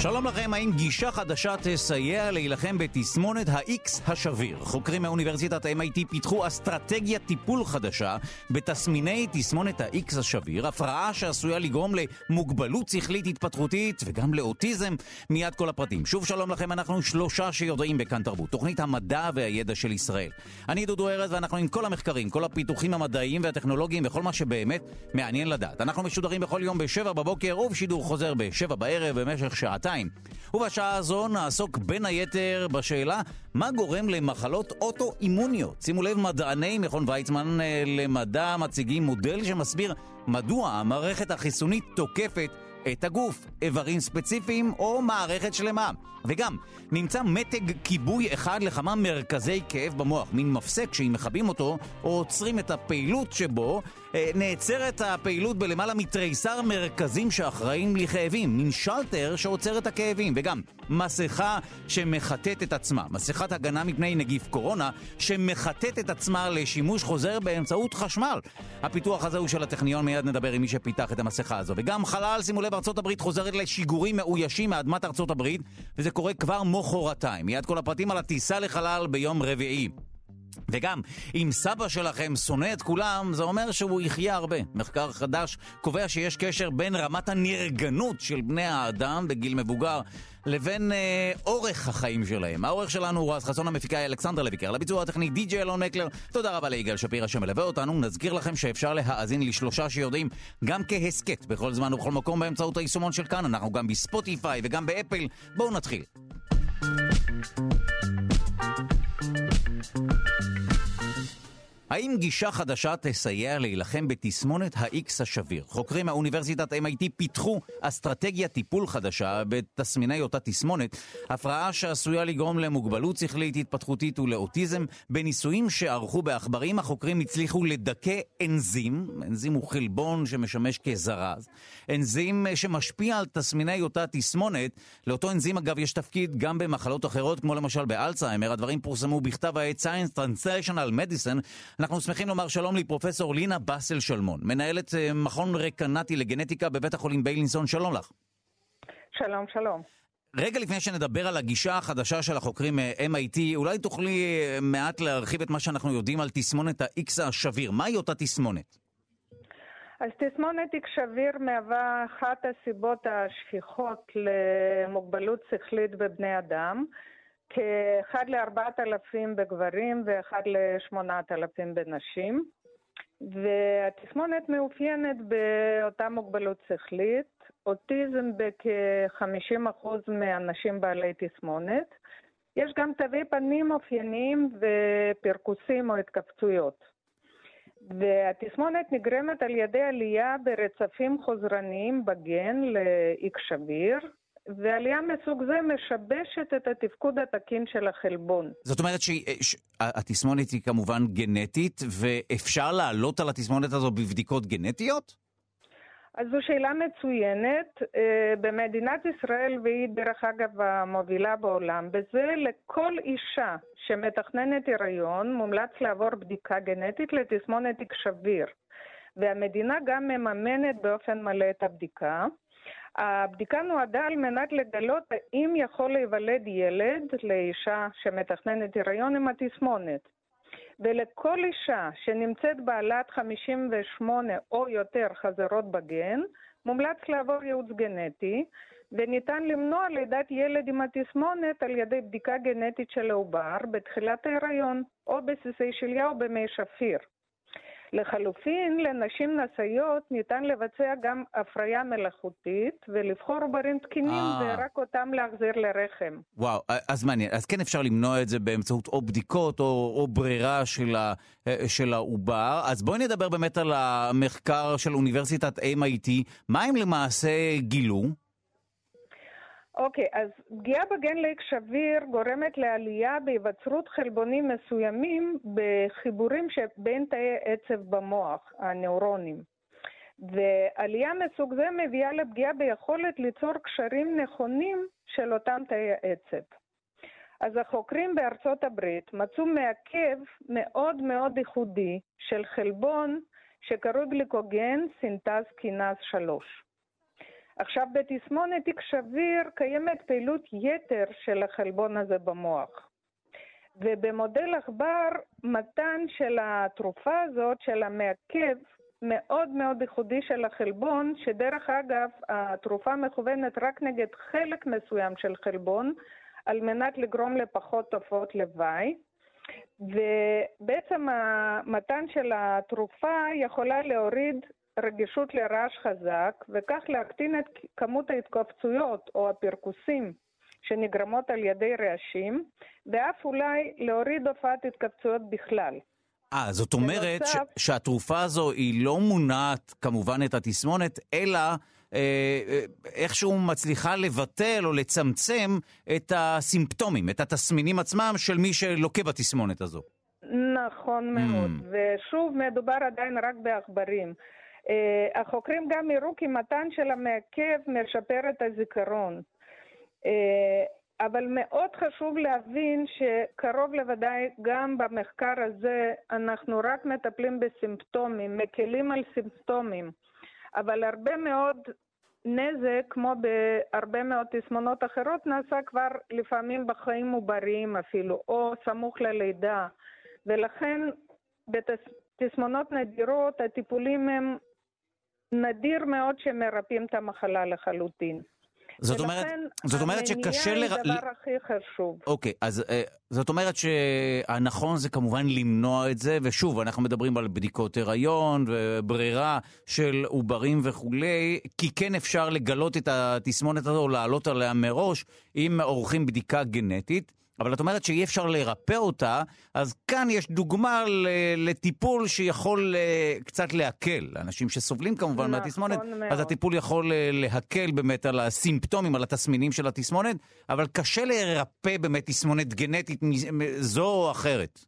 שלום לכם, האם גישה חדשה תסייע להילחם בתסמונת ה-X השביר? חוקרים מאוניברסיטת MIT פיתחו אסטרטגיית טיפול חדשה בתסמיני תסמונת ה-X השביר, הפרעה שעשויה לגרום למוגבלות שכלית התפתחותית וגם לאוטיזם. מיד כל הפרטים. שוב שלום לכם, אנחנו שלושה שיודעים בכאן תרבות, תוכנית המדע והידע של ישראל. אני דודו ארז ואנחנו עם כל המחקרים, כל הפיתוחים המדעיים והטכנולוגיים וכל מה שבאמת מעניין לדעת. אנחנו משודרים בכל יום ב-7 בבוקר ובשידור חוזר ב-7 בערב במשך שעתיים. שעתיים. ובשעה הזו נעסוק בין היתר בשאלה מה גורם למחלות אוטואימוניות. שימו לב, מדעני מכון ויצמן אה, למדע מציגים מודל שמסביר מדוע המערכת החיסונית תוקפת את הגוף, איברים ספציפיים או מערכת שלמה. וגם, נמצא מתג כיבוי אחד לכמה מרכזי כאב במוח, מין מפסק שאם מכבים אותו או עוצרים את הפעילות שבו, נעצרת הפעילות בלמעלה מתריסר מרכזים שאחראים לכאבים, מין שלטר שעוצר את הכאבים, וגם מסכה שמחטאת את עצמה, מסכת הגנה מפני נגיף קורונה שמחטאת את עצמה לשימוש חוזר באמצעות חשמל. הפיתוח הזה הוא של הטכניון, מיד נדבר עם מי שפיתח את המסכה הזו. וגם חלל, שימו לב, ארצות הברית חוזרת לשיגורים מאוישים מאדמת ארצות הברית, וזה קורה כבר מוחרתיים. מיד כל הפרטים על הטיסה לחלל ביום רביעי. וגם, אם סבא שלכם שונא את כולם, זה אומר שהוא יחיה הרבה. מחקר חדש קובע שיש קשר בין רמת הנרגנות של בני האדם בגיל מבוגר לבין אה, אורך החיים שלהם. האורך שלנו הוא רז חסון המפיקאי אלכסנדר לויקר, לביצוע הטכני די.ג'י אלון מקלר. תודה רבה ליגאל שפירא שמלווה אותנו. נזכיר לכם שאפשר להאזין לשלושה שיודעים גם כהסכת בכל זמן ובכל מקום באמצעות היישומון של כאן. אנחנו גם בספוטיפיי וגם באפל. בואו נתחיל. האם גישה חדשה תסייע להילחם בתסמונת ה-X השביר? חוקרים מאוניברסיטת MIT פיתחו אסטרטגיה טיפול חדשה בתסמיני אותה תסמונת, הפרעה שעשויה לגרום למוגבלות שכלית התפתחותית ולאוטיזם. בניסויים שערכו בעכברים, החוקרים הצליחו לדכא אנזים, אנזים הוא חלבון שמשמש כזרז, אנזים שמשפיע על תסמיני אותה תסמונת. לאותו אנזים אגב יש תפקיד גם במחלות אחרות, כמו למשל באלצהיימר. הדברים פורסמו בכתב העת Science Translational Medicine. אנחנו שמחים לומר שלום לפרופסור לינה באסל שלמון, מנהלת אה, מכון רקנטי לגנטיקה בבית החולים ביילינסון, שלום לך. שלום, שלום. רגע לפני שנדבר על הגישה החדשה של החוקרים MIT, אולי תוכלי אה, מעט להרחיב את מה שאנחנו יודעים על תסמונת ה-X השביר. מהי אותה תסמונת? אז תסמונת X שביר מהווה אחת הסיבות השכיחות למוגבלות שכלית בבני אדם. כאחד לארבעת אלפים בגברים ואחד לשמונת אלפים בנשים. והתסמונת מאופיינת באותה מוגבלות שכלית, אוטיזם בכ-50% מהאנשים בעלי תסמונת. יש גם תווי פנים אופייניים ופרכוסים או התכווצויות. והתסמונת נגרמת על ידי עלייה ברצפים חוזרניים בגן ל-X שביר, ועלייה מסוג זה משבשת את התפקוד התקין של החלבון. זאת אומרת שהתסמונת היא כמובן גנטית, ואפשר לעלות על התסמונת הזו בבדיקות גנטיות? אז זו שאלה מצוינת. אה, במדינת ישראל, והיא דרך אגב המובילה בעולם, בזה לכל אישה שמתכננת הריון מומלץ לעבור בדיקה גנטית לתסמונת שביר. והמדינה גם מממנת באופן מלא את הבדיקה. הבדיקה נועדה על מנת לגלות האם יכול להיוולד ילד לאישה שמתכננת הריון עם התסמונת. ולכל אישה שנמצאת בעלת 58 או יותר חזרות בגן, מומלץ לעבור ייעוץ גנטי, וניתן למנוע לידת ילד עם התסמונת על ידי בדיקה גנטית של העובר בתחילת ההיריון, או בסיסי שליה או במי שפיר. לחלופין, לנשים נשאיות ניתן לבצע גם הפריה מלאכותית ולבחור עוברים תקינים אה. ורק אותם להחזיר לרחם. וואו, אז מעניין. אז כן אפשר למנוע את זה באמצעות או בדיקות או, או ברירה של, ה, אה, של העובר. אז בואי נדבר באמת על המחקר של אוניברסיטת MIT. מה הם למעשה גילו? אוקיי, okay, אז פגיעה בגן לייק שביר גורמת לעלייה בהיווצרות חלבונים מסוימים בחיבורים שבין תאי עצב במוח, הנוירונים. ועלייה מסוג זה מביאה לפגיעה ביכולת ליצור קשרים נכונים של אותם תאי עצב. אז החוקרים בארצות הברית מצאו מעכב מאוד מאוד ייחודי של חלבון שקרוי גליקוגן סינטז קינז 3. עכשיו, בתסמונת תיק שביר קיימת פעילות יתר של החלבון הזה במוח. ובמודל עכבר, מתן של התרופה הזאת, של המעכב, מאוד מאוד ייחודי של החלבון, שדרך אגב, התרופה מכוונת רק נגד חלק מסוים של חלבון, על מנת לגרום לפחות תופעות לוואי. ובעצם המתן של התרופה יכולה להוריד רגישות לרעש חזק, וכך להקטין את כמות ההתכווצויות או הפרכוסים שנגרמות על ידי רעשים, ואף אולי להוריד הופעת התכווצויות בכלל. אה, זאת אומרת. ש- שהתרופה הזו היא לא מונעת כמובן את התסמונת, אלא אה, אה, איכשהו מצליחה לבטל או לצמצם את הסימפטומים, את התסמינים עצמם של מי שלוקה בתסמונת הזו. נכון מאוד, mm. ושוב, מדובר עדיין רק בעכברים. Uh, החוקרים גם הראו כי מתן של המעכב משפר את הזיכרון. Uh, אבל מאוד חשוב להבין שקרוב לוודאי גם במחקר הזה אנחנו רק מטפלים בסימפטומים, מקלים על סימפטומים, אבל הרבה מאוד נזק, כמו בהרבה מאוד תסמונות אחרות, נעשה כבר לפעמים בחיים עובריים אפילו, או סמוך ללידה, ולכן בתסמונות נדירות הטיפולים הם נדיר מאוד שמרפאים את המחלה לחלוטין. זאת אומרת, זאת אומרת שקשה... ולכן המניעה היא הדבר הכי חשוב. אוקיי, אז uh, זאת אומרת שהנכון זה כמובן למנוע את זה, ושוב, אנחנו מדברים על בדיקות הריון וברירה של עוברים וכולי, כי כן אפשר לגלות את התסמונת הזו או לעלות עליה מראש אם עורכים בדיקה גנטית. אבל את אומרת שאי אפשר לרפא אותה, אז כאן יש דוגמה לטיפול שיכול אה, קצת להקל. אנשים שסובלים כמובן נכון מהתסמונת, מאוד. אז הטיפול יכול אה, להקל באמת על הסימפטומים, על התסמינים של התסמונת, אבל קשה לרפא באמת תסמונת גנטית זו או אחרת.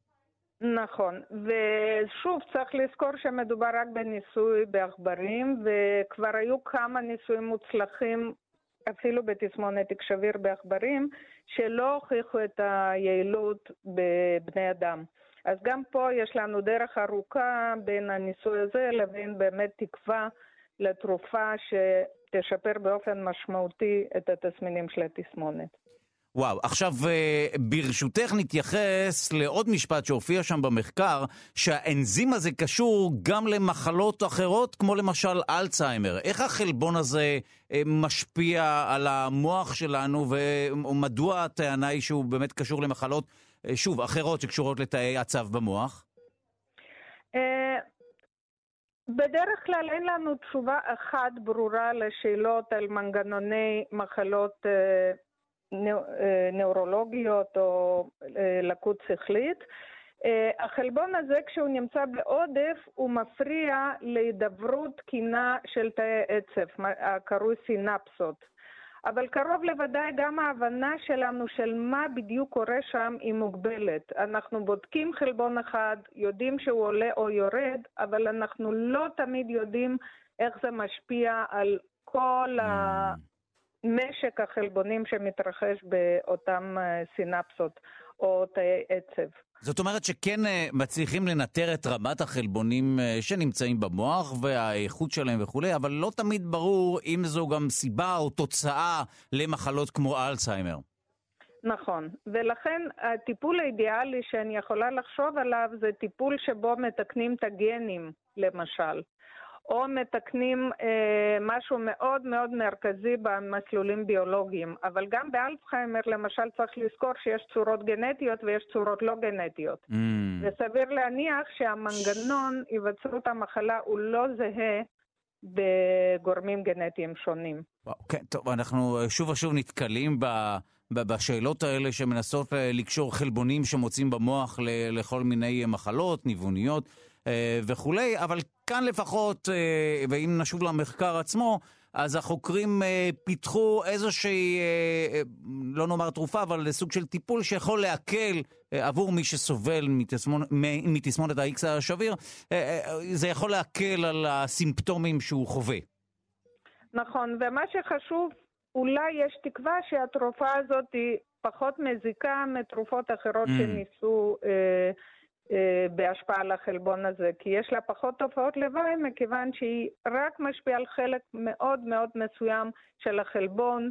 נכון, ושוב צריך לזכור שמדובר רק בניסוי בעכברים, וכבר היו כמה ניסויים מוצלחים אפילו בתסמונת תיק שביר בעכברים, שלא הוכיחו את היעילות בבני אדם. אז גם פה יש לנו דרך ארוכה בין הניסוי הזה לבין באמת תקווה לתרופה שתשפר באופן משמעותי את התסמינים של התסמונת. וואו, עכשיו אה, ברשותך נתייחס לעוד משפט שהופיע שם במחקר, שהאנזים הזה קשור גם למחלות אחרות, כמו למשל אלצהיימר. איך החלבון הזה אה, משפיע על המוח שלנו, ומדוע הטענה היא שהוא באמת קשור למחלות, אה, שוב, אחרות שקשורות לתאי עצב במוח? בדרך כלל אין לנו תשובה אחת ברורה לשאלות על מנגנוני מחלות אה, נאורולוגיות או אה, לקות שכלית. אה, החלבון הזה, כשהוא נמצא בעודף, הוא מפריע להידברות תקינה של תאי עצב, הקרוי סינפסות. אבל קרוב לוודאי גם ההבנה שלנו של מה בדיוק קורה שם היא מוגבלת. אנחנו בודקים חלבון אחד, יודעים שהוא עולה או יורד, אבל אנחנו לא תמיד יודעים איך זה משפיע על כל. Mm. משק החלבונים שמתרחש באותן אה, סינפסות או תאי עצב. זאת אומרת שכן אה, מצליחים לנטר את רמת החלבונים אה, שנמצאים במוח והאיכות שלהם וכולי, אבל לא תמיד ברור אם זו גם סיבה או תוצאה למחלות כמו אלצהיימר. נכון, ולכן הטיפול האידיאלי שאני יכולה לחשוב עליו זה טיפול שבו מתקנים את הגנים, למשל. או מתקנים אה, משהו מאוד מאוד מרכזי במסלולים ביולוגיים. אבל גם באלצהיימר למשל צריך לזכור שיש צורות גנטיות ויש צורות לא גנטיות. Mm. וסביר להניח שהמנגנון היווצרות המחלה הוא לא זהה בגורמים גנטיים שונים. כן, טוב, אנחנו שוב ושוב נתקלים ב... בשאלות האלה שמנסות אה, לקשור חלבונים שמוצאים במוח לכל מיני מחלות, ניווניות. אה, וכולי, אבל כאן לפחות, אה, ואם נשוב למחקר עצמו, אז החוקרים אה, פיתחו איזושהי, לא נאמר תרופה, אבל סוג של טיפול שיכול להקל עבור מי שסובל מתסמונת ה-X השביר, זה יכול להקל על הסימפטומים שהוא חווה. נכון, ומה שחשוב, אולי יש תקווה שהתרופה הזאת היא פחות מזיקה מתרופות אחרות mm. שניסו אה, בהשפעה על החלבון הזה, כי יש לה פחות תופעות לוואי מכיוון שהיא רק משפיעה על חלק מאוד מאוד מסוים של החלבון,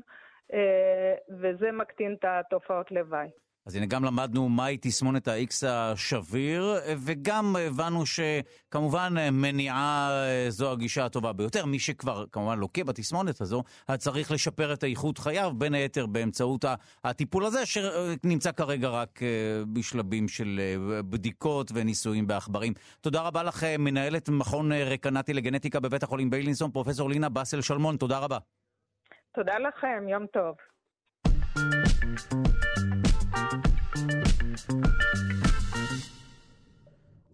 אה, וזה מקטין את התופעות לוואי. אז הנה גם למדנו מהי תסמונת ה-X השביר, וגם הבנו שכמובן מניעה זו הגישה הטובה ביותר. מי שכבר כמובן לוקה בתסמונת הזו, צריך לשפר את איכות חייו, בין היתר באמצעות הטיפול הזה, שנמצא כרגע רק אה, בשלבים של אה, בדיקות וניסויים בעכברים. תודה רבה לך, מנהלת מכון רקנטי לגנטיקה בבית החולים ביילינסון, פרופ' לינה באסל שלמון, תודה רבה. תודה לכם, יום טוב.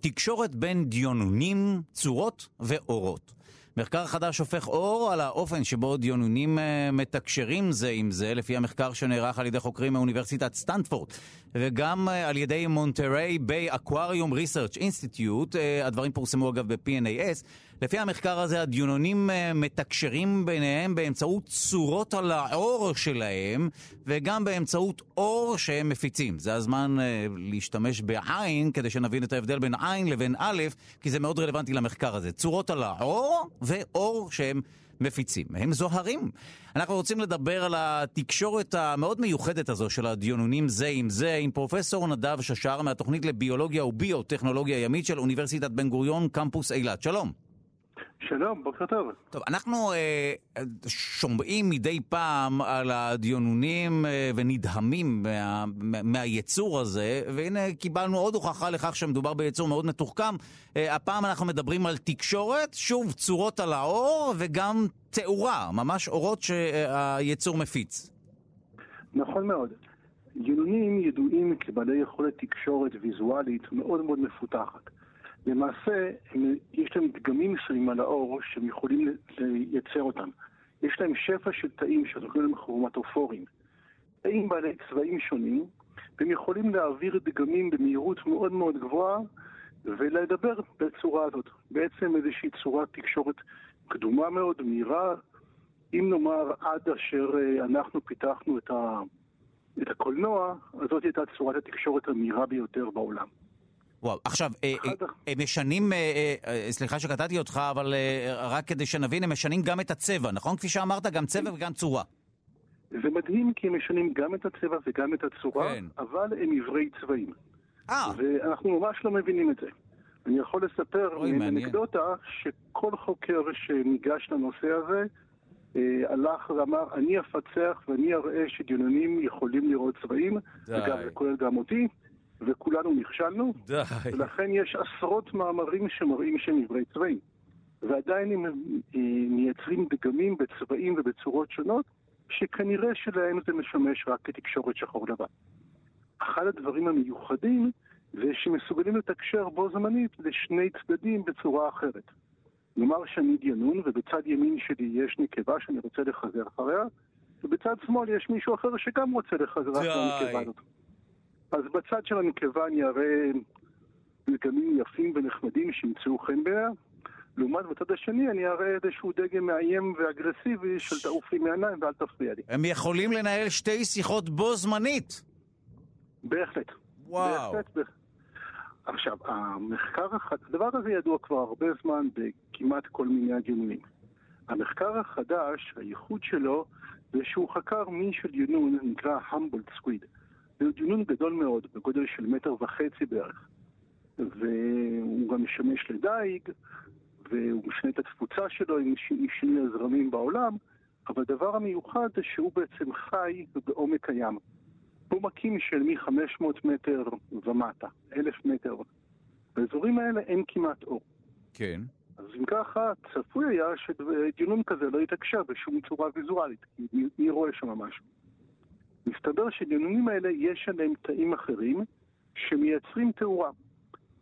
תקשורת בין דיונונים, צורות ואורות. מחקר חדש שופך אור על האופן שבו דיונונים אה, מתקשרים זה עם זה, לפי המחקר שנערך על ידי חוקרים מאוניברסיטת סטנפורד, וגם אה, על ידי Monterey Bay Aquarium Research Institute, הדברים פורסמו אגב ב-PNAS. לפי המחקר הזה, הדיונונים אה, מתקשרים ביניהם באמצעות צורות על העור שלהם, וגם באמצעות אור שהם מפיצים. זה הזמן להשתמש בעין, כדי שנבין את ההבדל בין עין לבין א', כי זה מאוד רלוונטי למחקר הזה. צורות על העור ואור שהם מפיצים. הם זוהרים. אנחנו רוצים לדבר על התקשורת המאוד מיוחדת הזו של הדיונונים זה עם זה עם פרופסור נדב ששר מהתוכנית לביולוגיה וביוטכנולוגיה ימית של אוניברסיטת בן גוריון, קמפוס אילת. שלום. שלום, בוקר טוב. טוב, אנחנו אה, שומעים מדי פעם על הדיונונים אה, ונדהמים מה, מהיצור הזה, והנה קיבלנו עוד הוכחה לכך שמדובר ביצור מאוד מתוחכם. אה, הפעם אנחנו מדברים על תקשורת, שוב צורות על האור וגם תאורה, ממש אורות שהיצור מפיץ. נכון מאוד. דיונונים ידועים כבעלי יכולת תקשורת ויזואלית מאוד מאוד מפותחת. למעשה, הם, יש להם דגמים מסוימים על האור שהם יכולים לייצר אותם. יש להם שפע של תאים שזוכים להם כרומטופורים. תאים בעלי צבעים שונים, והם יכולים להעביר דגמים במהירות מאוד מאוד גבוהה ולדבר בצורה הזאת. בעצם איזושהי צורת תקשורת קדומה מאוד, מהירה. אם נאמר עד אשר אה, אנחנו פיתחנו את, ה, את הקולנוע, אז זאת הייתה צורת התקשורת המהירה ביותר בעולם. וואו, עכשיו, אה, אה, הם משנים, אה, סליחה שקטעתי אותך, אבל רק כדי שנבין, הם משנים גם את הצבע, נכון? כפי שאמרת, גם צבע וגם צורה. זה מדהים כי הם משנים גם את הצבע וגם את הצורה, כן. אבל הם עברי צבעים. אה. ואנחנו ממש לא מבינים את זה. אני יכול לספר אנקדוטה שכל חוקר שניגש לנושא הזה הלך ואמר, אני אפצח ואני אראה שדיוננים יכולים לראות צבעים, אגב, זה כולל גם אותי. וכולנו נכשלנו. די. ולכן יש עשרות מאמרים שמראים שהם עברי צבעים. ועדיין הם אה, מייצרים דגמים בצבעים ובצורות שונות, שכנראה שלהם זה משמש רק כתקשורת שחור לבן. אחד הדברים המיוחדים זה שמסוגלים לתקשר בו זמנית לשני צדדים בצורה אחרת. נאמר שאני דיינון, ובצד ימין שלי יש נקבה שאני רוצה לחזר אחריה, ובצד שמאל יש מישהו אחר שגם רוצה לחזר אחרי הנקבה הזאת. אז בצד של הנקבה אני אראה דגמים יפים ונחמדים שימצאו חן בעיה. לעומת בצד השני אני אראה איזשהו דגם מאיים ואגרסיבי של תעוף לי מעיניים ואל תפריע לי. הם יכולים לנהל שתי שיחות בו זמנית. בהחלט. וואו. בהחלט, בהחלט. עכשיו, המחקר, הדבר הזה ידוע כבר הרבה זמן בכמעט כל מיני הדיונים. המחקר החדש, הייחוד שלו, זה שהוא חקר מין של ינון נקרא המבולד סקוויד. דיונון גדול מאוד, בגודל של מטר וחצי בערך. והוא גם משמש לדייג, והוא משנה את התפוצה שלו עם שינוי הזרמים בעולם, אבל הדבר המיוחד זה שהוא בעצם חי בעומק הים. הוא מקים של מ-500 מטר ומטה, אלף מטר. באזורים האלה אין כמעט אור. כן. אז אם ככה, צפוי היה שדיונון כזה לא יתקשר בשום צורה ויזואלית, כי מי רואה שם משהו? מסתבר שדיונונים האלה יש עליהם תאים אחרים שמייצרים תאורה.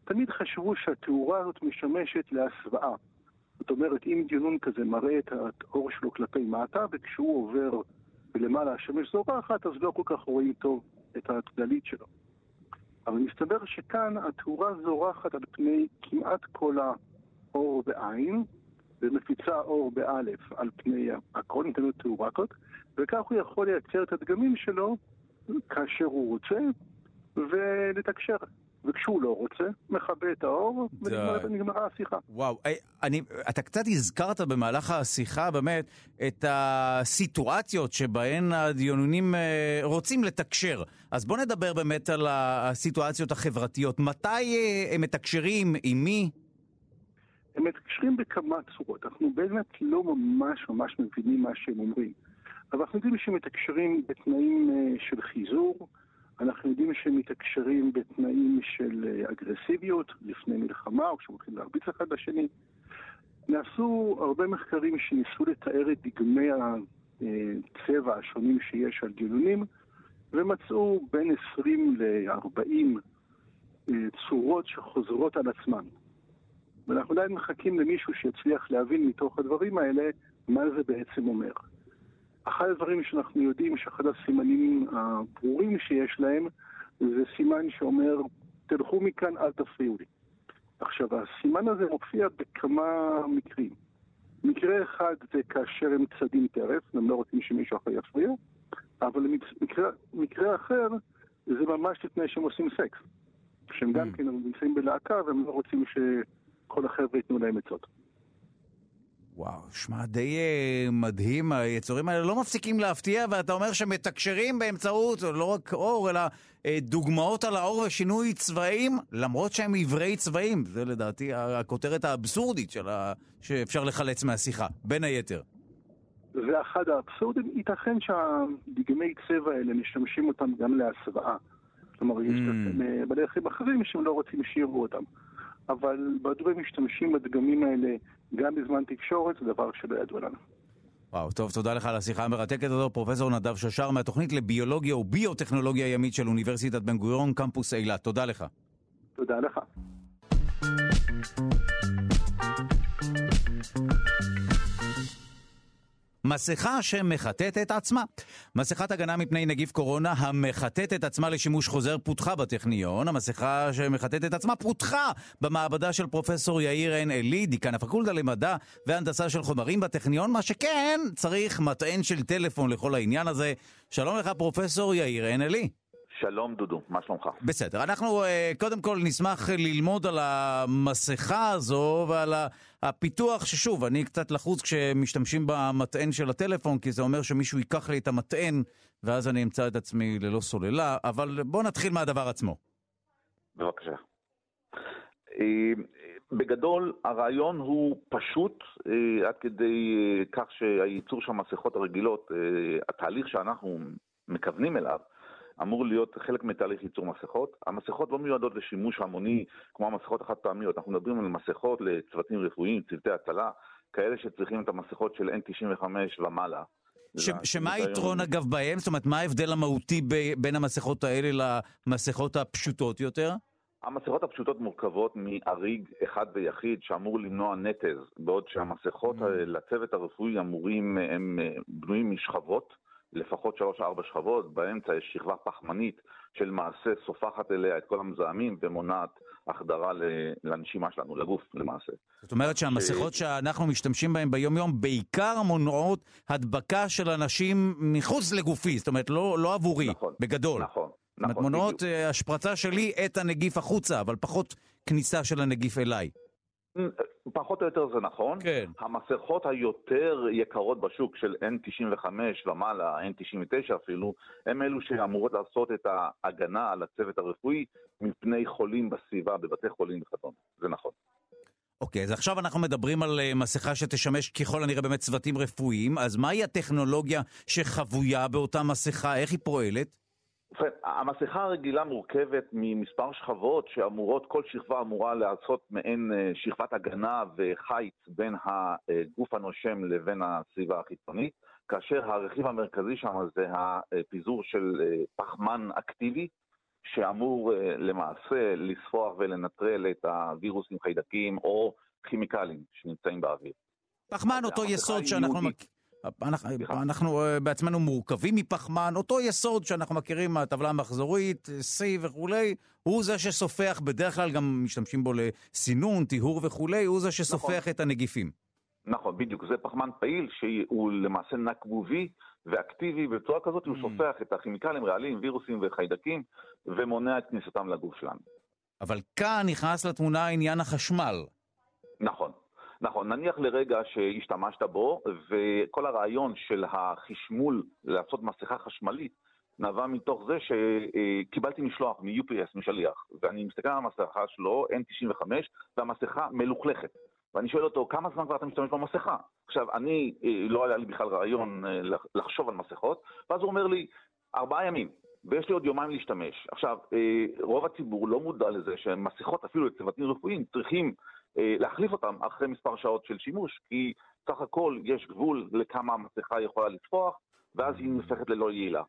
תמיד חשבו שהתאורה הזאת משמשת להסוואה. זאת אומרת, אם דיונון כזה מראה את האור שלו כלפי מטה, וכשהוא עובר ולמעלה השמש זורחת, אז לא כל כך רואים טוב את הגלית שלו. אבל מסתבר שכאן התאורה זורחת על פני כמעט כל האור בעין, ומפיצה אור באלף על פני הכל, ניתן לו תאורה כזאת, וכך הוא יכול לייצר את הדגמים שלו כאשר הוא רוצה, ולתקשר. וכשהוא לא רוצה, מכבה את האור, ונגמרה השיחה. וואו, אני, אתה קצת הזכרת במהלך השיחה באמת את הסיטואציות שבהן הדיונונים אה, רוצים לתקשר. אז בוא נדבר באמת על הסיטואציות החברתיות. מתי אה, הם מתקשרים, עם מי? הם מתקשרים בכמה צורות. אנחנו באמת לא ממש ממש מבינים מה שהם אומרים. אבל אנחנו יודעים שהם מתקשרים בתנאים אה, של חיזור, אנחנו יודעים שהם מתקשרים בתנאים של אה, אגרסיביות לפני מלחמה, או כשהם הולכים להרביץ אחד לשני. נעשו הרבה מחקרים שניסו לתאר את דגמי הצבע השונים שיש על גילונים, ומצאו בין 20 ל-40 אה, צורות שחוזרות על עצמן. ואנחנו עדיין מחכים למישהו שיצליח להבין מתוך הדברים האלה מה זה בעצם אומר. אחד הדברים שאנחנו יודעים שאחד הסימנים הברורים שיש להם זה סימן שאומר, תלכו מכאן, אל תפריעו לי. עכשיו, הסימן הזה מופיע בכמה מקרים. מקרה אחד זה כאשר הם צדים טרף, הם לא רוצים שמישהו אחר יפריע, אבל מקרה, מקרה אחר זה ממש לפני שהם עושים סקס. שהם גם mm. כן נמצאים בלהקה והם לא רוצים שכל החבר'ה ייתנו להם עצות. וואו, שמע, די uh, מדהים, היצורים האלה לא מפסיקים להפתיע, ואתה אומר שמתקשרים באמצעות לא רק אור, אלא uh, דוגמאות על האור ושינוי צבעים, למרות שהם עברי צבעים. זה לדעתי הכותרת האבסורדית ה... שאפשר לחלץ מהשיחה, בין היתר. זה אחד האבסורדים. ייתכן שהדגמי צבע האלה, משתמשים אותם גם להסוואה. כלומר, mm. יש בעלי חיים אחרים שהם לא רוצים שיראו אותם. אבל בדברים משתמשים בדגמים האלה גם בזמן תקשורת, זה דבר שלא ידוע לנו. וואו, טוב, תודה לך על השיחה המרתקת הזו. פרופסור נדב ששר מהתוכנית לביולוגיה וביוטכנולוגיה ימית של אוניברסיטת בן גוריון, קמפוס אילת. תודה לך. תודה לך. מסכה שמחטאת את עצמה. מסכת הגנה מפני נגיף קורונה המחטאת את עצמה לשימוש חוזר פותחה בטכניון. המסכה שמחטאת את עצמה פותחה במעבדה של פרופסור יאיר עין עלי, דיקן הפקולטה למדע והנדסה של חומרים בטכניון, מה שכן, צריך מטען של טלפון לכל העניין הזה. שלום לך פרופסור יאיר עין עלי. שלום דודו, מה שלומך? בסדר, אנחנו אה, קודם כל נשמח ללמוד על המסכה הזו ועל הפיתוח, ששוב, אני קצת לחוץ כשמשתמשים במטען של הטלפון, כי זה אומר שמישהו ייקח לי את המטען ואז אני אמצא את עצמי ללא סוללה, אבל בוא נתחיל מהדבר עצמו. בבקשה. אה, בגדול, הרעיון הוא פשוט אה, עד כדי כך שהייצור של המסכות הרגילות, התהליך שאנחנו מכוונים אליו, אמור להיות חלק מתהליך ייצור מסכות. המסכות לא מיועדות לשימוש המוני כמו המסכות החד פעמיות, אנחנו מדברים על מסכות לצוותים רפואיים, צוותי הצלה, כאלה שצריכים את המסכות של N95 ומעלה. ש, שמה היתרון אגב בהם? זאת אומרת, מה ההבדל המהותי ב, בין המסכות האלה למסכות הפשוטות יותר? המסכות הפשוטות מורכבות מאריג אחד ויחיד שאמור למנוע נטז, בעוד שהמסכות mm. לצוות הרפואי אמורים, הם אה, בנויים משכבות לפחות שלוש-ארבע שכבות, באמצע יש שכבה פחמנית שלמעשה סופחת אליה את כל המזהמים ומונעת החדרה לנשימה שלנו, לגוף למעשה. זאת אומרת שהמסכות שאנחנו משתמשים בהן ביום-יום בעיקר מונעות הדבקה של אנשים מחוץ לגופי, זאת אומרת לא, לא עבורי, נכון, בגדול. נכון. נכון, מונעות בדיוק. אה, השפרצה שלי את הנגיף החוצה, אבל פחות כניסה של הנגיף אליי. פחות או יותר זה נכון. כן. המסכות היותר יקרות בשוק של N95 ומעלה, N99 אפילו, הם אלו שאמורות לעשות את ההגנה על הצוות הרפואי מפני חולים בסביבה, בבתי חולים וכדומה. זה נכון. אוקיי, okay, אז עכשיו אנחנו מדברים על uh, מסכה שתשמש ככל הנראה באמת צוותים רפואיים, אז מהי הטכנולוגיה שחבויה באותה מסכה? איך היא פועלת? ובכן, המסכה הרגילה מורכבת ממספר שכבות שאמורות, כל שכבה אמורה לעשות מעין אה, שכבת הגנה וחיץ בין הגוף הנושם לבין הסביבה החיצונית, כאשר הרכיב המרכזי שם זה הפיזור של אה, פחמן אקטיבי, שאמור אה, למעשה לספוח ולנטרל את הווירוסים, חיידקים או כימיקלים שנמצאים באוויר. פחמן אותו יסוד שאנחנו... אנחנו, אנחנו אה, בעצמנו מורכבים מפחמן, אותו יסוד שאנחנו מכירים מהטבלה המחזורית, C וכולי, הוא זה שסופח, בדרך כלל גם משתמשים בו לסינון, טיהור וכולי, הוא זה שסופח נכון. את הנגיפים. נכון, בדיוק. זה פחמן פעיל שהוא למעשה נקבובי ואקטיבי, בצורה כזאת הוא mm. סופח את הכימיקלים, רעלים, וירוסים וחיידקים, ומונע את כניסתם לגוף שלנו. אבל כאן נכנס לתמונה עניין החשמל. נכון. נכון, נניח לרגע שהשתמשת בו, וכל הרעיון של החשמול לעשות מסכה חשמלית נבע מתוך זה שקיבלתי משלוח מ-UPS, משליח, ואני מסתכל על המסכה שלו, N95, והמסכה מלוכלכת. ואני שואל אותו, כמה זמן כבר אתה משתמש במסכה? עכשיו, אני, אה, לא היה לי בכלל רעיון אה, לחשוב על מסכות, ואז הוא אומר לי, ארבעה ימים, ויש לי עוד יומיים להשתמש. עכשיו, אה, רוב הציבור לא מודע לזה שמסכות, אפילו לצוותים רפואיים, צריכים להחליף אותם אחרי מספר שעות של שימוש, כי סך הכל יש גבול לכמה המסכה יכולה לצפוח, ואז היא נופכת ללא יעילה.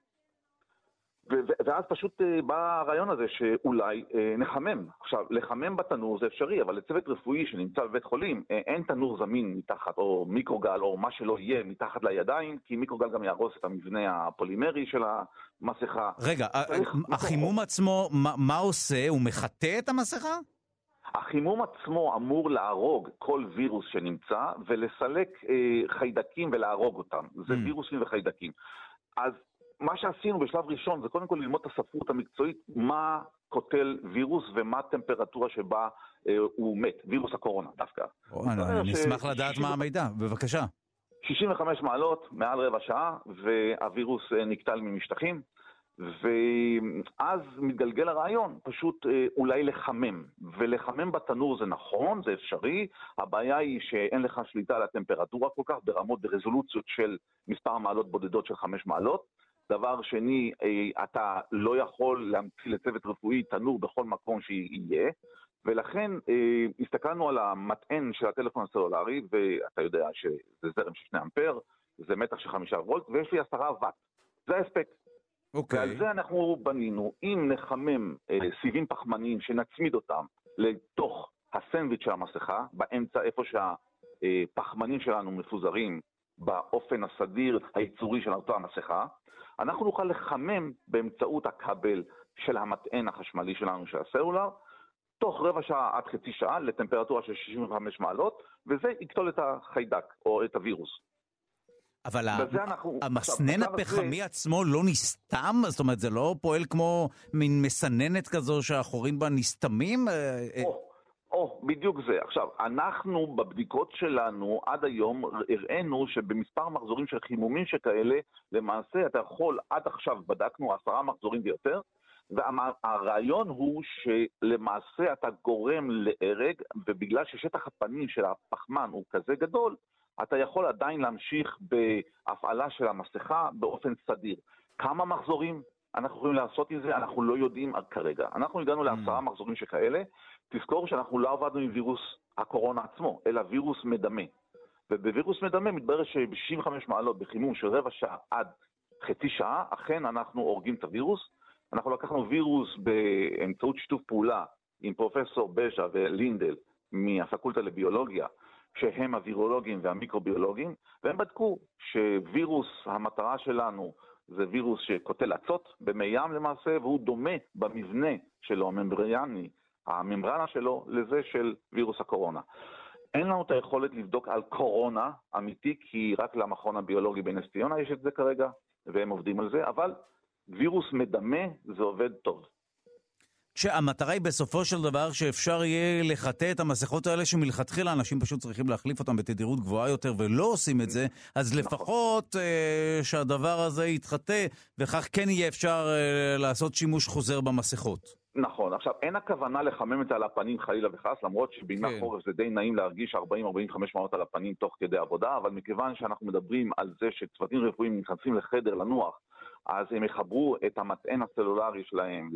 ואז פשוט אה, בא הרעיון הזה שאולי אה, נחמם. עכשיו, לחמם בתנור זה אפשרי, אבל לצוות רפואי שנמצא בבית חולים, אה, אין תנור זמין מתחת, או מיקרוגל, או מה שלא יהיה מתחת לידיים, כי מיקרוגל גם יהרוס את המבנה הפולימרי של המסכה. רגע, החימום עצמו, מה עושה? הוא מחטא את המסכה? החימום עצמו אמור להרוג כל וירוס שנמצא ולסלק אה, חיידקים ולהרוג אותם. זה mm. וירוסים וחיידקים. אז מה שעשינו בשלב ראשון זה קודם כל ללמוד את הספרות המקצועית, מה קוטל וירוס ומה הטמפרטורה שבה אה, הוא מת, וירוס הקורונה דווקא. אני אשמח לדעת מה המידע, בבקשה. 65 מעלות, מעל רבע שעה, והווירוס אה, נקטל ממשטחים. ואז מתגלגל הרעיון, פשוט אה, אולי לחמם. ולחמם בתנור זה נכון, זה אפשרי, הבעיה היא שאין לך שליטה על הטמפרטורה כל כך, ברמות ברזולוציות של מספר מעלות בודדות של חמש מעלות. דבר שני, אה, אתה לא יכול להמציא לצוות רפואי תנור בכל מקום שיהיה, ולכן אה, הסתכלנו על המטען של הטלפון הסלולרי, ואתה יודע שזה זרם של 2 אמפר, זה מתח של 5 וולט, ויש לי 10 ואט. זה ההספק. אוקיי. ועל זה אנחנו בנינו, אם נחמם אה, סיבים פחמניים שנצמיד אותם לתוך הסנדוויץ' של המסכה, באמצע איפה שהפחמנים שלנו מפוזרים באופן הסדיר הייצורי של אותה המסכה, אנחנו נוכל לחמם באמצעות הכבל של המטען החשמלי שלנו של הסלולר, תוך רבע שעה עד חצי שעה לטמפרטורה של 65 מעלות, וזה יקטול את החיידק או את הווירוס. אבל אנחנו, המסנן הפחמי זה... עצמו לא נסתם? זאת אומרת, זה לא פועל כמו מין מסננת כזו שהחורים בה נסתמים? אה, אה, או, או, בדיוק זה. עכשיו, אנחנו בבדיקות שלנו עד היום הראינו שבמספר מחזורים של חימומים שכאלה, למעשה אתה יכול, עד עכשיו בדקנו עשרה מחזורים ויותר, והרעיון הוא שלמעשה אתה גורם להרג, ובגלל ששטח הפנים של הפחמן הוא כזה גדול, אתה יכול עדיין להמשיך בהפעלה של המסכה באופן סדיר. כמה מחזורים אנחנו יכולים לעשות עם זה, אנחנו לא יודעים כרגע. אנחנו הגענו mm. לעשרה מחזורים שכאלה, תזכור שאנחנו לא עבדנו עם וירוס הקורונה עצמו, אלא וירוס מדמה. ובווירוס מדמה מתברר שב-65 מעלות בחימום של רבע שעה עד חצי שעה, אכן אנחנו הורגים את הווירוס. אנחנו לקחנו וירוס באמצעות שיתוף פעולה עם פרופסור בז'ה ולינדל מהפקולטה לביולוגיה, שהם הווירולוגים והמיקרוביולוגים, והם בדקו שווירוס, המטרה שלנו זה וירוס שקוטל אצות במי ים למעשה, והוא דומה במבנה שלו, הממבריאני, הממברנה שלו, לזה של וירוס הקורונה. אין לנו את היכולת לבדוק על קורונה אמיתי, כי רק למכון הביולוגי בנס ציונה יש את זה כרגע, והם עובדים על זה, אבל וירוס מדמה זה עובד טוב. שהמטרה היא בסופו של דבר שאפשר יהיה לחטא את המסכות האלה שמלכתחילה אנשים פשוט צריכים להחליף אותן בתדירות גבוהה יותר ולא עושים את זה, אז נכון. לפחות אה, שהדבר הזה יתחטא וכך כן יהיה אפשר אה, לעשות שימוש חוזר במסכות. נכון, עכשיו אין הכוונה לחמם את זה על הפנים חלילה וחס, למרות שבימי כן. החורף זה די נעים להרגיש 40-45 מעלות על הפנים תוך כדי עבודה, אבל מכיוון שאנחנו מדברים על זה שצוותים רפואיים נכנסים לחדר לנוח, אז הם יחברו את המטען הסלולרי שלהם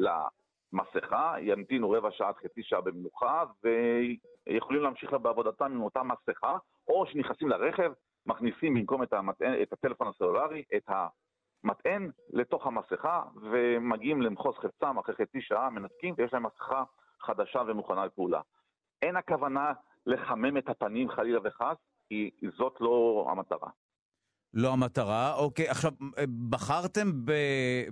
מסכה, ימתינו רבע שעה עד חצי שעה במנוחה, ויכולים להמשיך בעבודתם עם אותה מסכה, או שנכנסים לרכב, מכניסים במקום את, המטען, את הטלפון הסלולרי, את המטען לתוך המסכה, ומגיעים למחוז חפצם אחרי חצי שעה, מנתקים, ויש להם מסכה חדשה ומוכנה לפעולה. אין הכוונה לחמם את הפנים חלילה וחס, כי זאת לא המטרה. לא המטרה. אוקיי, עכשיו, בחרתם ב,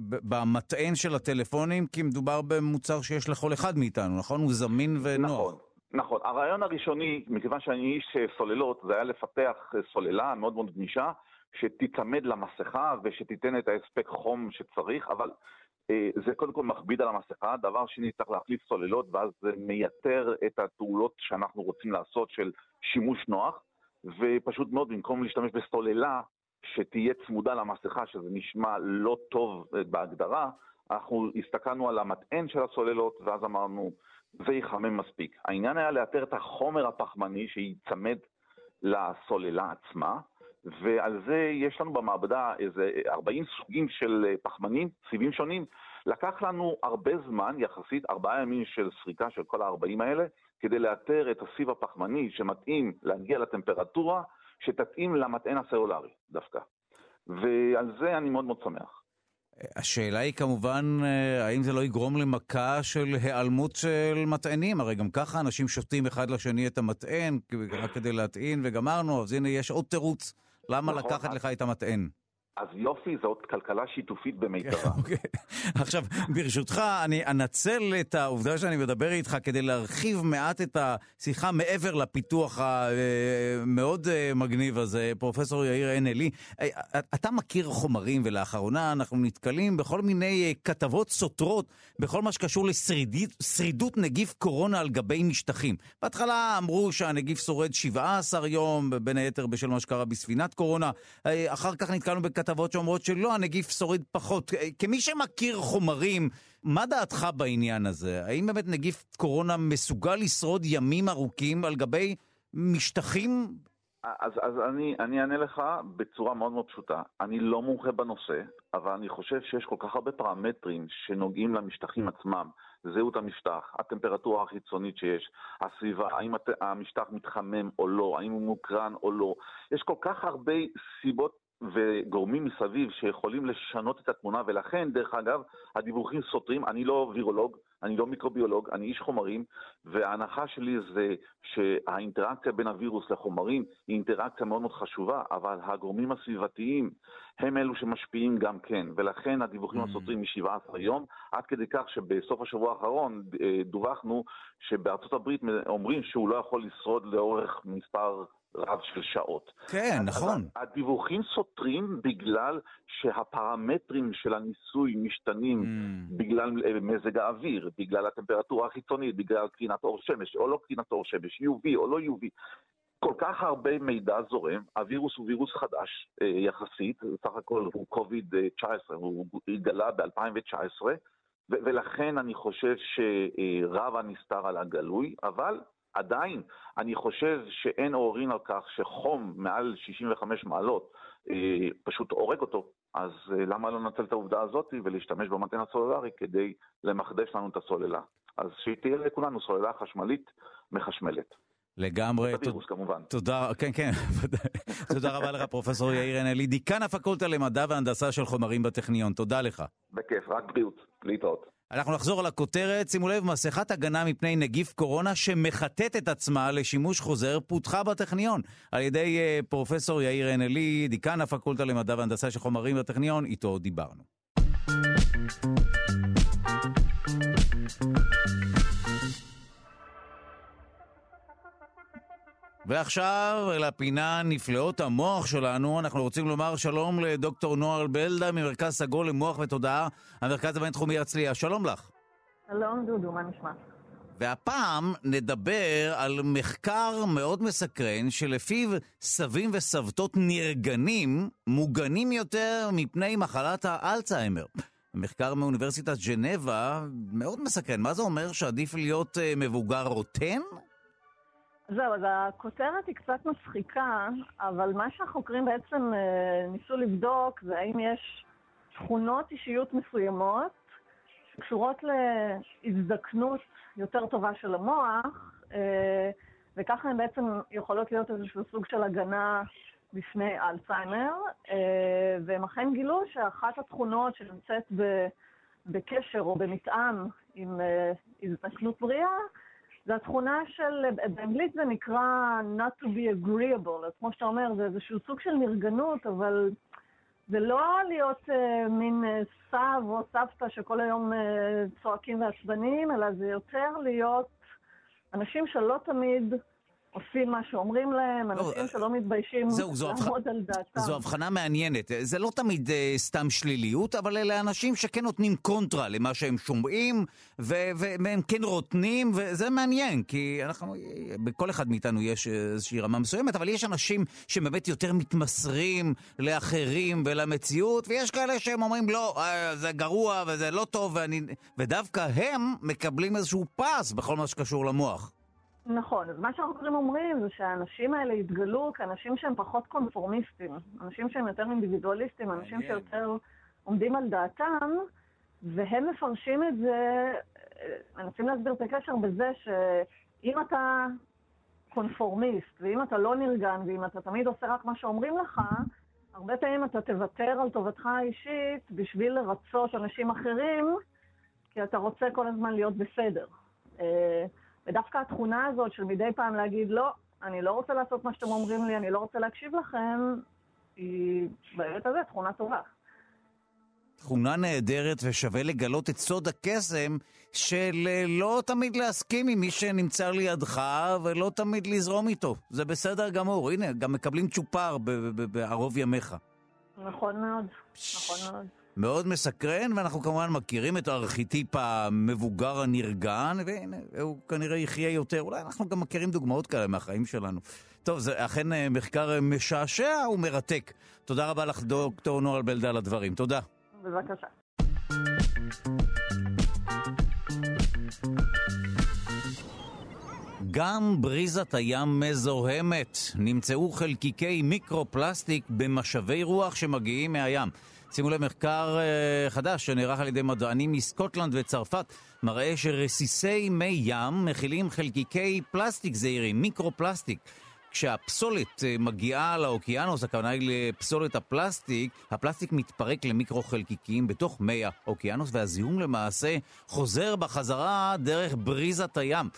ב, במטען של הטלפונים כי מדובר במוצר שיש לכל אחד מאיתנו, נכון? הוא זמין ונוח. נכון. נכון. הרעיון הראשוני, מכיוון שאני איש סוללות, זה היה לפתח סוללה מאוד מאוד גמישה, שתיצמד למסכה ושתיתן את ההספק חום שצריך, אבל אה, זה קודם כל מכביד על המסכה. דבר שני, צריך להחליף סוללות, ואז זה מייתר את הפעולות שאנחנו רוצים לעשות של שימוש נוח, ופשוט מאוד, במקום להשתמש בסוללה שתהיה צמודה למסכה, שזה נשמע לא טוב בהגדרה, אנחנו הסתכלנו על המטען של הסוללות, ואז אמרנו, זה יחמם מספיק. העניין היה לאתר את החומר הפחמני שייצמד לסוללה עצמה, ועל זה יש לנו במעבדה איזה 40 סוגים של פחמנים, סיבים שונים. לקח לנו הרבה זמן, יחסית ארבעה ימים של סריקה של כל ה-40 האלה, כדי לאתר את הסיב הפחמני שמתאים להגיע לטמפרטורה שתתאים למטען הסלולרי דווקא. ועל זה אני מאוד מאוד שמח. השאלה היא כמובן, אה, האם זה לא יגרום למכה של היעלמות של מטענים? הרי גם ככה אנשים שותים אחד לשני את המטען רק כדי להטעין וגמרנו, אז הנה יש עוד תירוץ למה נכון, לקחת לך את המטען. אז יופי, זאת כלכלה שיתופית במיטבה. אוקיי. עכשיו, ברשותך, אני אנצל את העובדה שאני מדבר איתך כדי להרחיב מעט את השיחה מעבר לפיתוח המאוד אה, מגניב הזה, פרופסור יאיר עלי. אה, אתה מכיר חומרים, ולאחרונה אנחנו נתקלים בכל מיני אה, כתבות סותרות בכל מה שקשור לשרידות נגיף קורונה על גבי משטחים. בהתחלה אמרו שהנגיף שורד 17 יום, בין היתר בשל מה שקרה בספינת קורונה. אחר כך נתקלנו בכתבות... כתבות שאומרות שלא, הנגיף שורד פחות. כמי שמכיר חומרים, מה דעתך בעניין הזה? האם באמת נגיף קורונה מסוגל לשרוד ימים ארוכים על גבי משטחים? אז, אז אני, אני אענה לך בצורה מאוד מאוד פשוטה. אני לא מומחה בנושא, אבל אני חושב שיש כל כך הרבה פרמטרים שנוגעים למשטחים עצמם. זהות המשטח, הטמפרטורה החיצונית שיש, הסביבה, האם המשטח מתחמם או לא, האם הוא מוקרן או לא. יש כל כך הרבה סיבות וגורמים מסביב שיכולים לשנות את התמונה, ולכן, דרך אגב, הדיווחים סותרים. אני לא וירולוג, אני לא מיקרוביולוג, אני איש חומרים, וההנחה שלי זה שהאינטראקציה בין הווירוס לחומרים היא אינטראקציה מאוד מאוד חשובה, אבל הגורמים הסביבתיים הם אלו שמשפיעים גם כן, ולכן הדיווחים mm. הסותרים מ-17 יום, עד כדי כך שבסוף השבוע האחרון אה, דווחנו שבארצות הברית אומרים שהוא לא יכול לשרוד לאורך מספר רב של שעות. כן, נכון. הדיווחים סותרים בגלל שהפרמטרים של הניסוי משתנים mm. בגלל אה, מזג האוויר, בגלל הטמפרטורה החיצונית, בגלל קרינת אור שמש או לא קרינת אור שמש, UV או לא UV. כל כך הרבה מידע זורם, הווירוס הוא וירוס חדש אה, יחסית, סך הכל הוא קוביד-19, הוא התגלה ב-2019, ולכן אני חושב שרב הנסתר על הגלוי, אבל עדיין, אני חושב שאין עוררין על כך שחום מעל 65 מעלות אה, פשוט הורג אותו, אז אה, למה לא לנצל את העובדה הזאת ולהשתמש במטען הסולולרי כדי למחדש לנו את הסוללה? אז שתהיה לכולנו סוללה חשמלית מחשמלת. לגמרי. הווירוס כמובן. תודה, כן, כן, תודה רבה לך, פרופסור יאיר הנלי, דיקן הפקולטה למדע והנדסה של חומרים בטכניון. תודה לך. בכיף, רק בריאות. להתראות. אנחנו נחזור על הכותרת, שימו לב, מסכת הגנה מפני נגיף קורונה שמחטאת את עצמה לשימוש חוזר פותחה בטכניון על ידי uh, פרופסור יאיר הנלי, דיקן הפקולטה למדע והנדסה של חומרים בטכניון, איתו דיברנו. ועכשיו לפינה נפלאות המוח שלנו, אנחנו רוצים לומר שלום לדוקטור נוער בלדה ממרכז סגול למוח ותודעה, המרכז הבינתחומי הרצליה. שלום לך. שלום דודו, מה נשמע? והפעם נדבר על מחקר מאוד מסקרן שלפיו סבים וסבתות נרגנים מוגנים יותר מפני מחלת האלצהיימר. מחקר מאוניברסיטת ג'נבה מאוד מסקרן. מה זה אומר שעדיף להיות אה, מבוגר רוטן? זהו, אז הכותרת היא קצת מצחיקה, אבל מה שהחוקרים בעצם אה, ניסו לבדוק זה האם יש תכונות אישיות מסוימות שקשורות להזדקנות יותר טובה של המוח, אה, וככה הן בעצם יכולות להיות איזשהו סוג של הגנה בפני אלצהיימר, אה, והם אכן גילו שאחת התכונות שנמצאת בקשר או במתאם עם הזדקנות בריאה, זה התכונה של, באנגלית זה נקרא not to be agreeable, אז כמו שאתה אומר, זה איזשהו סוג של נרגנות, אבל זה לא להיות uh, מין uh, סב או סבתא שכל היום uh, צועקים ועצבניים, אלא זה יותר להיות אנשים שלא תמיד עושים מה שאומרים להם, לא, אנשים לא, שלא מתביישים לעמוד על דעתם. זו הבחנה מעניינת. זה לא תמיד uh, סתם שליליות, אבל אלה אנשים שכן נותנים קונטרה למה שהם שומעים, והם כן רוטנים, וזה מעניין, כי אנחנו, בכל אחד מאיתנו יש איזושהי רמה מסוימת, אבל יש אנשים שבאמת יותר מתמסרים לאחרים ולמציאות, ויש כאלה שהם אומרים, לא, אה, זה גרוע וזה לא טוב, ואני... ודווקא הם מקבלים איזשהו פס בכל מה שקשור למוח. נכון, אז מה שהחוקרים אומרים זה שהאנשים האלה התגלו כאנשים שהם פחות קונפורמיסטים, אנשים שהם יותר אינדיבידואליסטים, אנשים שיותר עומדים על דעתם, והם מפרשים את זה, מנסים להסביר את הקשר בזה שאם אתה קונפורמיסט, ואם אתה לא נרגן, ואם אתה תמיד עושה רק מה שאומרים לך, הרבה פעמים אתה תוותר על טובתך האישית בשביל לרצות אנשים אחרים, כי אתה רוצה כל הזמן להיות בסדר. ודווקא התכונה הזאת של מדי פעם להגיד, לא, אני לא רוצה לעשות מה שאתם אומרים לי, אני לא רוצה להקשיב לכם, היא בהיבט הזה תכונה טובה. תכונה נהדרת ושווה לגלות את סוד הקסם של אה, לא תמיד להסכים עם מי שנמצא לידך ולא תמיד לזרום איתו. זה בסדר גמור. הנה, גם מקבלים צ'ופר בערוב ימיך. נכון מאוד, נכון מאוד. מאוד מסקרן, ואנחנו כמובן מכירים את הארכיטיפ המבוגר הנרגן, והנה, הוא כנראה יחיה יותר. אולי אנחנו גם מכירים דוגמאות כאלה מהחיים שלנו. טוב, זה אכן אה, מחקר משעשע ומרתק. תודה רבה לך, דוקטור נועה בלדה, על הדברים. תודה. בבקשה. גם בריזת הים מזוהמת. נמצאו חלקיקי מיקרו-פלסטיק במשאבי רוח שמגיעים מהים. שימו לב, מחקר אה, חדש שנערך על ידי מדענים מסקוטלנד וצרפת מראה שרסיסי מי ים מכילים חלקיקי פלסטיק זעירים, מיקרו-פלסטיק. כשהפסולת אה, מגיעה לאוקיינוס, הכוונה היא לפסולת הפלסטיק, הפלסטיק מתפרק למיקרו-חלקיקים בתוך מי האוקיינוס, והזיהום למעשה חוזר בחזרה דרך בריזת הים.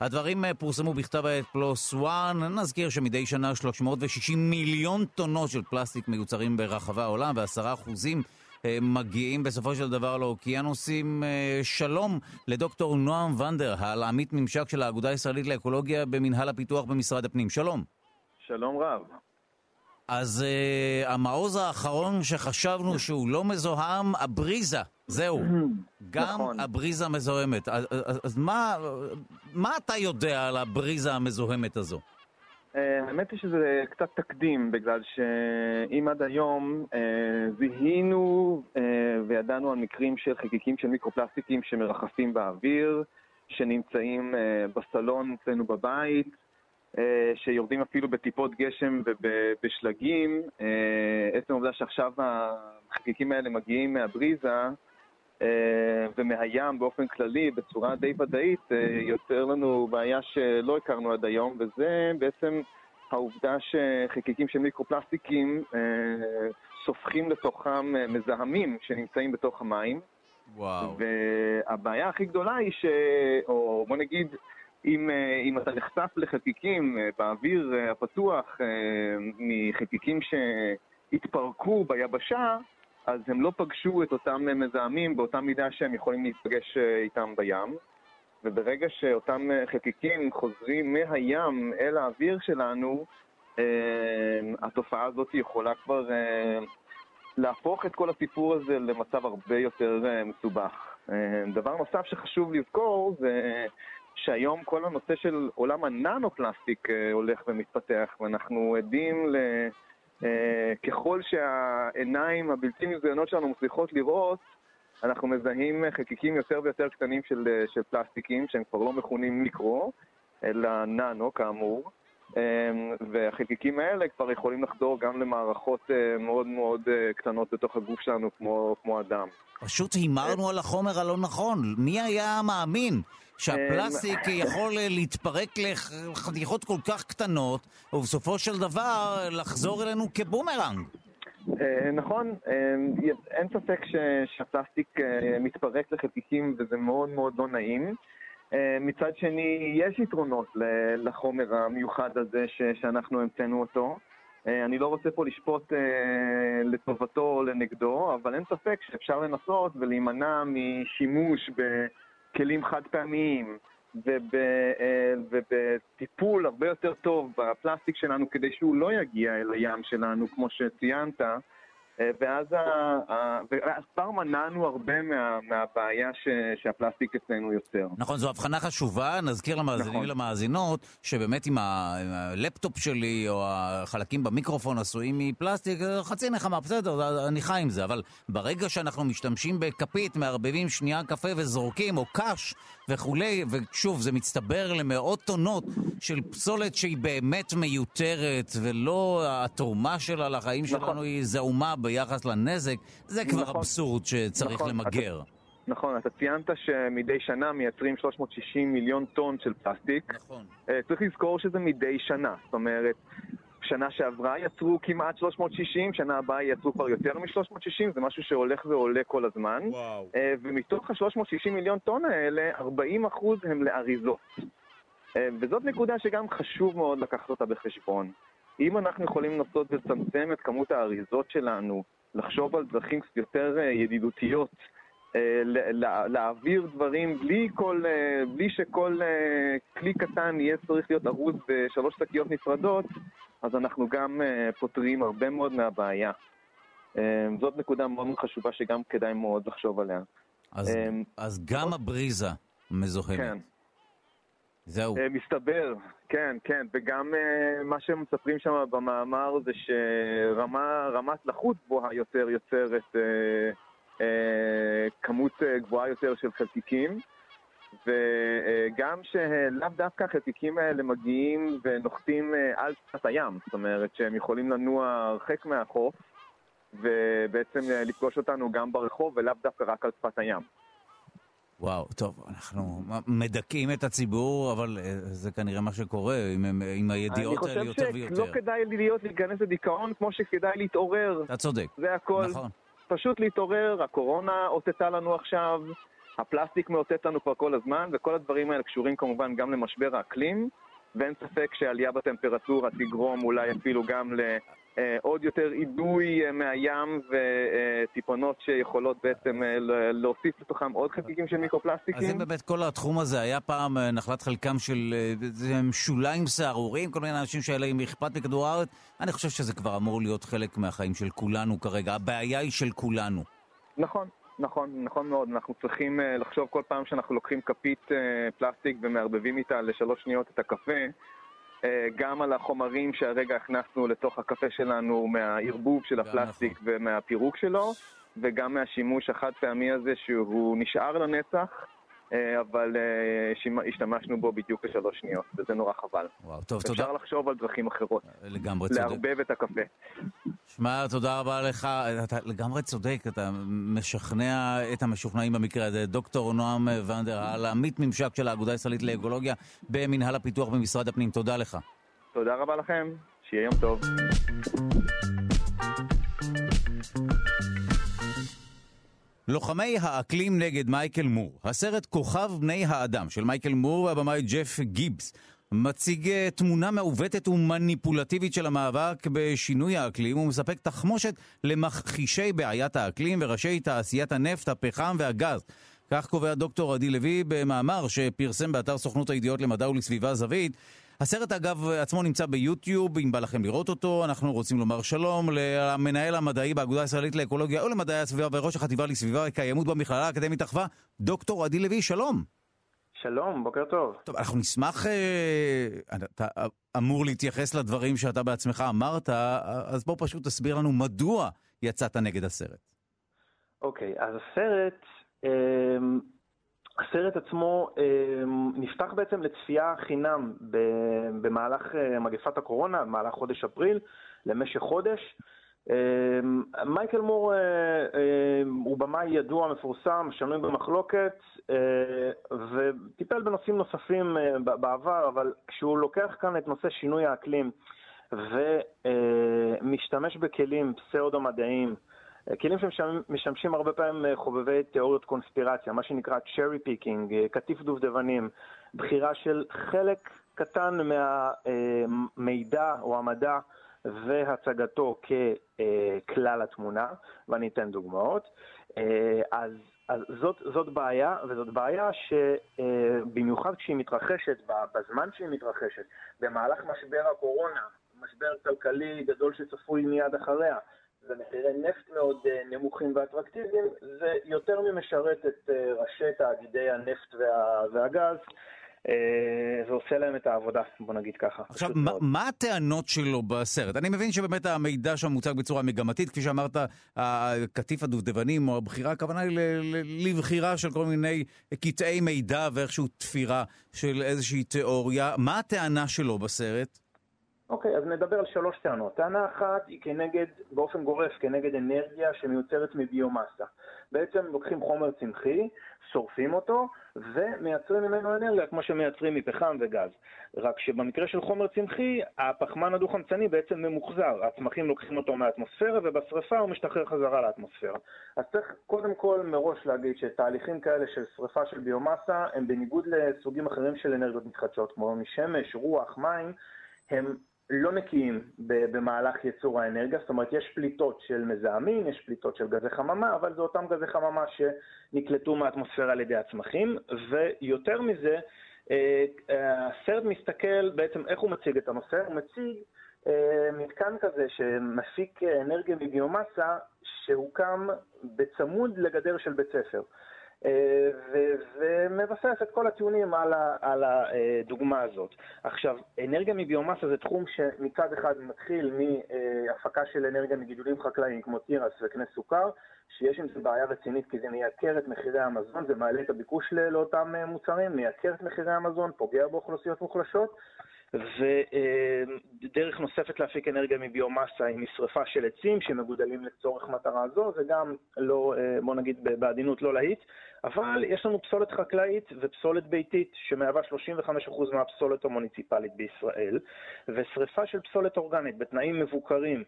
הדברים אה, פורסמו בכתב העת פלוס וואן. נזכיר שמדי שנה 360 מיליון טונות של פלסטיק מיוצרים ברחבי העולם, ועשרה אחוזים אה, מגיעים בסופו של דבר לאוקיינוסים. אה, שלום לדוקטור נועם ונדר, העמית ממשק של האגודה הישראלית לאקולוגיה במנהל הפיתוח במשרד הפנים. שלום. שלום רב. אז uh, המעוז האחרון שחשבנו שהוא לא מזוהם, הבריזה, זהו. גם נכון. הבריזה מזוהמת. אז, אז, אז מה, מה אתה יודע על הבריזה המזוהמת הזו? אה, האמת היא שזה קצת תקדים, בגלל שאם עד היום אה, זיהינו אה, וידענו על מקרים של חלקיקים של מיקרופלסטיקים שמרחפים באוויר, שנמצאים אה, בסלון אצלנו בבית, אה, שיורדים אפילו בטיפות גשם ובשלגים. אה, עצם העובדה שעכשיו החלקיקים האלה מגיעים מהבריזה ומהים באופן כללי בצורה די ודאית, יוצר לנו בעיה שלא הכרנו עד היום, וזה בעצם העובדה שחלקיקים של מיקרופלסטיקים סופחים לתוכם מזהמים שנמצאים בתוך המים. וואו. והבעיה הכי גדולה היא ש... או בוא נגיד, אם, אה, אם אתה נחשף לחלקיקים אה, באוויר אה, הפתוח מחלקיקים שהתפרקו ביבשה, אז הם לא פגשו את אותם מזהמים באותה מידה שהם יכולים להיפגש איתם בים. וברגע שאותם חלקיקים חוזרים מהים אל האוויר שלנו, התופעה הזאת יכולה כבר להפוך את כל הסיפור הזה למצב הרבה יותר מסובך. דבר נוסף שחשוב לזכור זה שהיום כל הנושא של עולם הננו-פלסטיק אה, הולך ומתפתח, ואנחנו עדים ל... אה, ככל שהעיניים הבלתי מזוינות שלנו מצליחות לראות, אנחנו מזהים חלקיקים יותר ויותר קטנים של, אה, של פלסטיקים, שהם כבר לא מכונים מיקרו, אלא ננו כאמור. והחלקיקים האלה כבר יכולים לחדור גם למערכות מאוד מאוד קטנות בתוך הגוף שלנו, כמו, כמו אדם. פשוט הימרנו על החומר הלא נכון. מי היה מאמין שהפלסטיק יכול להתפרק לחתיכות כל כך קטנות, ובסופו של דבר לחזור אלינו כבומרנג. אה, נכון, אה, אין ספק שהפלסטיק אה, מתפרק לחלקיקים וזה מאוד מאוד לא נעים. מצד שני, יש יתרונות לחומר המיוחד הזה שאנחנו המצאנו אותו. אני לא רוצה פה לשפוט לטובתו או לנגדו, אבל אין ספק שאפשר לנסות ולהימנע משימוש בכלים חד פעמיים, וב, אה, ובטיפול הרבה יותר טוב בפלסטיק שלנו כדי שהוא לא יגיע אל הים שלנו, כמו שציינת, ואז, כבר מנענו הרבה מה, מהבעיה ש, שהפלסטיק אצלנו יוצר. נכון, זו הבחנה חשובה. נזכיר למאזינים נכון. ולמאזינות, שבאמת עם הלפטופ שלי או החלקים במיקרופון עשויים מפלסטיק, חצי נחמה, בסדר, אני חי עם זה, אבל ברגע שאנחנו משתמשים בכפית, מערבבים שנייה קפה וזורקים, או קש וכולי, ושוב, זה מצטבר למאות טונות של פסולת שהיא באמת מיותרת, ולא התרומה שלה לחיים נכון. שלנו היא זעומה. ביחס לנזק, זה כבר נכון, אבסורד שצריך נכון, למגר. אתה, נכון, אתה ציינת שמדי שנה מייצרים 360 מיליון טון של פלסטיק. נכון. Uh, צריך לזכור שזה מדי שנה, זאת אומרת... שנה שעברה יצרו כמעט 360, שנה הבאה יצרו כבר יותר מ-360, זה משהו שהולך ועולה כל הזמן. וואו. Uh, ומתוך ה-360 מיליון טון האלה, 40% הם לאריזות. Uh, וזאת נקודה שגם חשוב מאוד לקחת אותה בחשבון. אם אנחנו יכולים לנסות לצמצם את כמות האריזות שלנו, לחשוב על דרכים יותר אה, ידידותיות, אה, להעביר דברים בלי, כל, אה, בלי שכל כלי קטן יהיה צריך להיות ארוז בשלוש שקיות נפרדות, אז אנחנו גם פותרים הרבה מאוד מהבעיה. זאת נקודה מאוד מאוד חשובה שגם כדאי מאוד לחשוב עליה. אז, אז גם הבריזה מזוהמת. כן. זהו. Uh, מסתבר, כן, כן, וגם uh, מה שהם מספרים שם במאמר זה שרמת לחות גבוהה יותר יוצרת uh, כמות גבוהה יותר של חלקיקים, וגם שלאו דווקא החלקיקים האלה מגיעים ונוחתים על שפת הים, זאת אומרת שהם יכולים לנוע הרחק מהחוף, ובעצם לפגוש אותנו גם ברחוב ולאו דווקא רק על שפת הים. וואו, טוב, אנחנו מדכאים את הציבור, אבל אה, זה כנראה מה שקורה עם, עם הידיעות האלה יותר ויותר. אני חושב שלא כדאי להיות להיכנס לדיכאון כמו שכדאי להתעורר. אתה צודק. זה הכל. נכון. פשוט להתעורר, הקורונה אותתה לנו עכשיו, הפלסטיק מאותת לנו כבר כל הזמן, וכל הדברים האלה קשורים כמובן גם למשבר האקלים, ואין ספק שעלייה בטמפרטורה תגרום אולי אפילו גם ל... אה, עוד יותר אידוי אה, מהים וטיפונות שיכולות בעצם אה, להוסיף לתוכם עוד חלקיקים של מיקרופלסטיקים. אז אם באמת כל התחום הזה היה פעם נחלת חלקם של שוליים סהרוריים, כל מיני אנשים שהיה להם אכפת מכדור הארץ, אני חושב שזה כבר אמור להיות חלק מהחיים של כולנו כרגע. הבעיה היא של כולנו. נכון. נכון, נכון מאוד. אנחנו צריכים לחשוב כל פעם שאנחנו לוקחים כפית פלסטיק ומערבבים איתה לשלוש שניות את הקפה, גם על החומרים שהרגע הכנסנו לתוך הקפה שלנו מהערבוב של הפלסטיק. ומהפירוק שלו, וגם מהשימוש החד פעמי הזה שהוא נשאר לנצח. אה, אבל אה, השתמשנו בו בדיוק בשלוש שניות, וזה נורא חבל. וואו, טוב, תודה. אפשר לחשוב על דרכים אחרות. לגמרי צודק. לערבב את הקפה. שמע, תודה רבה לך. אתה לגמרי צודק, אתה משכנע את המשוכנעים במקרה הזה. דוקטור נועם ונדר, על עמית ממשק של האגודה הישראלית לאקולוגיה במנהל הפיתוח במשרד הפנים. תודה לך. תודה רבה לכם, שיהיה יום טוב. לוחמי האקלים נגד מייקל מור. הסרט כוכב בני האדם של מייקל מור והבמאי ג'ף גיבס מציג אה, תמונה מעוותת ומניפולטיבית של המאבק בשינוי האקלים ומספק תחמושת למכחישי בעיית האקלים וראשי תעשיית הנפט, הפחם והגז. כך קובע דוקטור עדי לוי במאמר שפרסם באתר סוכנות הידיעות למדע ולסביבה זווית. הסרט אגב עצמו נמצא ביוטיוב, אם בא לכם לראות אותו, אנחנו רוצים לומר שלום למנהל המדעי באגודה הישראלית לאקולוגיה ולמדעי הסביבה וראש החטיבה לסביבה וקיימות במכללה האקדמית אחווה, דוקטור עדי לוי, שלום. שלום, בוקר טוב. טוב, אנחנו נשמח, אה, אתה אמור להתייחס לדברים שאתה בעצמך אמרת, אז בוא פשוט תסביר לנו מדוע יצאת נגד הסרט. אוקיי, אז הסרט... אה, הסרט עצמו אה, נפתח בעצם לצפייה חינם במהלך אה, מגפת הקורונה, במהלך חודש אפריל, למשך חודש. אה, מייקל מור הוא במאי ידוע, מפורסם, שנוי במחלוקת, וטיפל בנושאים נוספים בעבר, אבל כשהוא לוקח כאן את נושא שינוי האקלים ומשתמש בכלים פסאודו-מדעיים, כלים שמשמשים הרבה פעמים חובבי תיאוריות קונספירציה, מה שנקרא cherry picking, קטיף דובדבנים, בחירה של חלק קטן מהמידע או המדע והצגתו ככלל התמונה, ואני אתן דוגמאות. אז, אז זאת, זאת בעיה, וזאת בעיה שבמיוחד כשהיא מתרחשת, בזמן שהיא מתרחשת, במהלך משבר הקורונה, משבר כלכלי גדול שצפוי מיד אחריה, ומחירי נפט מאוד נמוכים ואטרקטיביים, זה יותר ממשרת את ראשי תאגידי הנפט וה, והגז. אה, זה עושה להם את העבודה, בוא נגיד ככה. עכשיו, מה, מה הטענות שלו בסרט? אני מבין שבאמת המידע שם מוצג בצורה מגמתית, כפי שאמרת, קטיף הדובדבנים או הבחירה, הכוונה היא לבחירה של כל מיני קטעי מידע ואיכשהו תפירה של איזושהי תיאוריה. מה הטענה שלו בסרט? אוקיי, אז נדבר על שלוש טענות. טענה אחת היא כנגד, באופן גורף, כנגד אנרגיה שמיוצרת מביומאסה. בעצם לוקחים חומר צמחי, שורפים אותו, ומייצרים ממנו אנרגיה כמו שמייצרים מפחם וגז. רק שבמקרה של חומר צמחי, הפחמן הדו-חמצני בעצם ממוחזר. הצמחים לוקחים אותו מהאטמוספירה, ובשרפה הוא משתחרר חזרה לאטמוספירה. אז צריך קודם כל מראש להגיד שתהליכים כאלה של שרפה של ביומאסה, הם בניגוד לסוגים אחרים של אנרגיות מתחדשות, כמו משמש, רוח, מים, הם לא נקיים במהלך ייצור האנרגיה, זאת אומרת יש פליטות של מזהמים, יש פליטות של גזי חממה, אבל זה אותם גזי חממה שנקלטו מהאטמוספירה על ידי הצמחים, ויותר מזה, אה, הסרט מסתכל בעצם איך הוא מציג את הנושא, הוא מציג אה, מתקן כזה שמפיק אנרגיה מביומאסה שהוקם בצמוד לגדר של בית ספר. אה, ומבסס את כל הטיעונים על, על הדוגמה הזאת. עכשיו, אנרגיה מביומאסה זה תחום שמצד אחד מתחיל מהפקה של אנרגיה מגידולים חקלאיים כמו תירס וקנה סוכר, שיש עם זה בעיה רצינית כי זה מייקר את מחירי המזון, זה מעלה את הביקוש לאותם מוצרים, מייקר את מחירי המזון, פוגע באוכלוסיות מוחלשות. ודרך נוספת להפיק אנרגיה מביומאסה היא משרפה של עצים שמגודלים לצורך מטרה זו, זה גם לא, אה, בוא נגיד בעדינות לא להיט, אבל יש לנו פסולת חקלאית ופסולת ביתית שמהווה 35% מהפסולת המוניציפלית בישראל, ושרפה של פסולת אורגנית בתנאים מבוקרים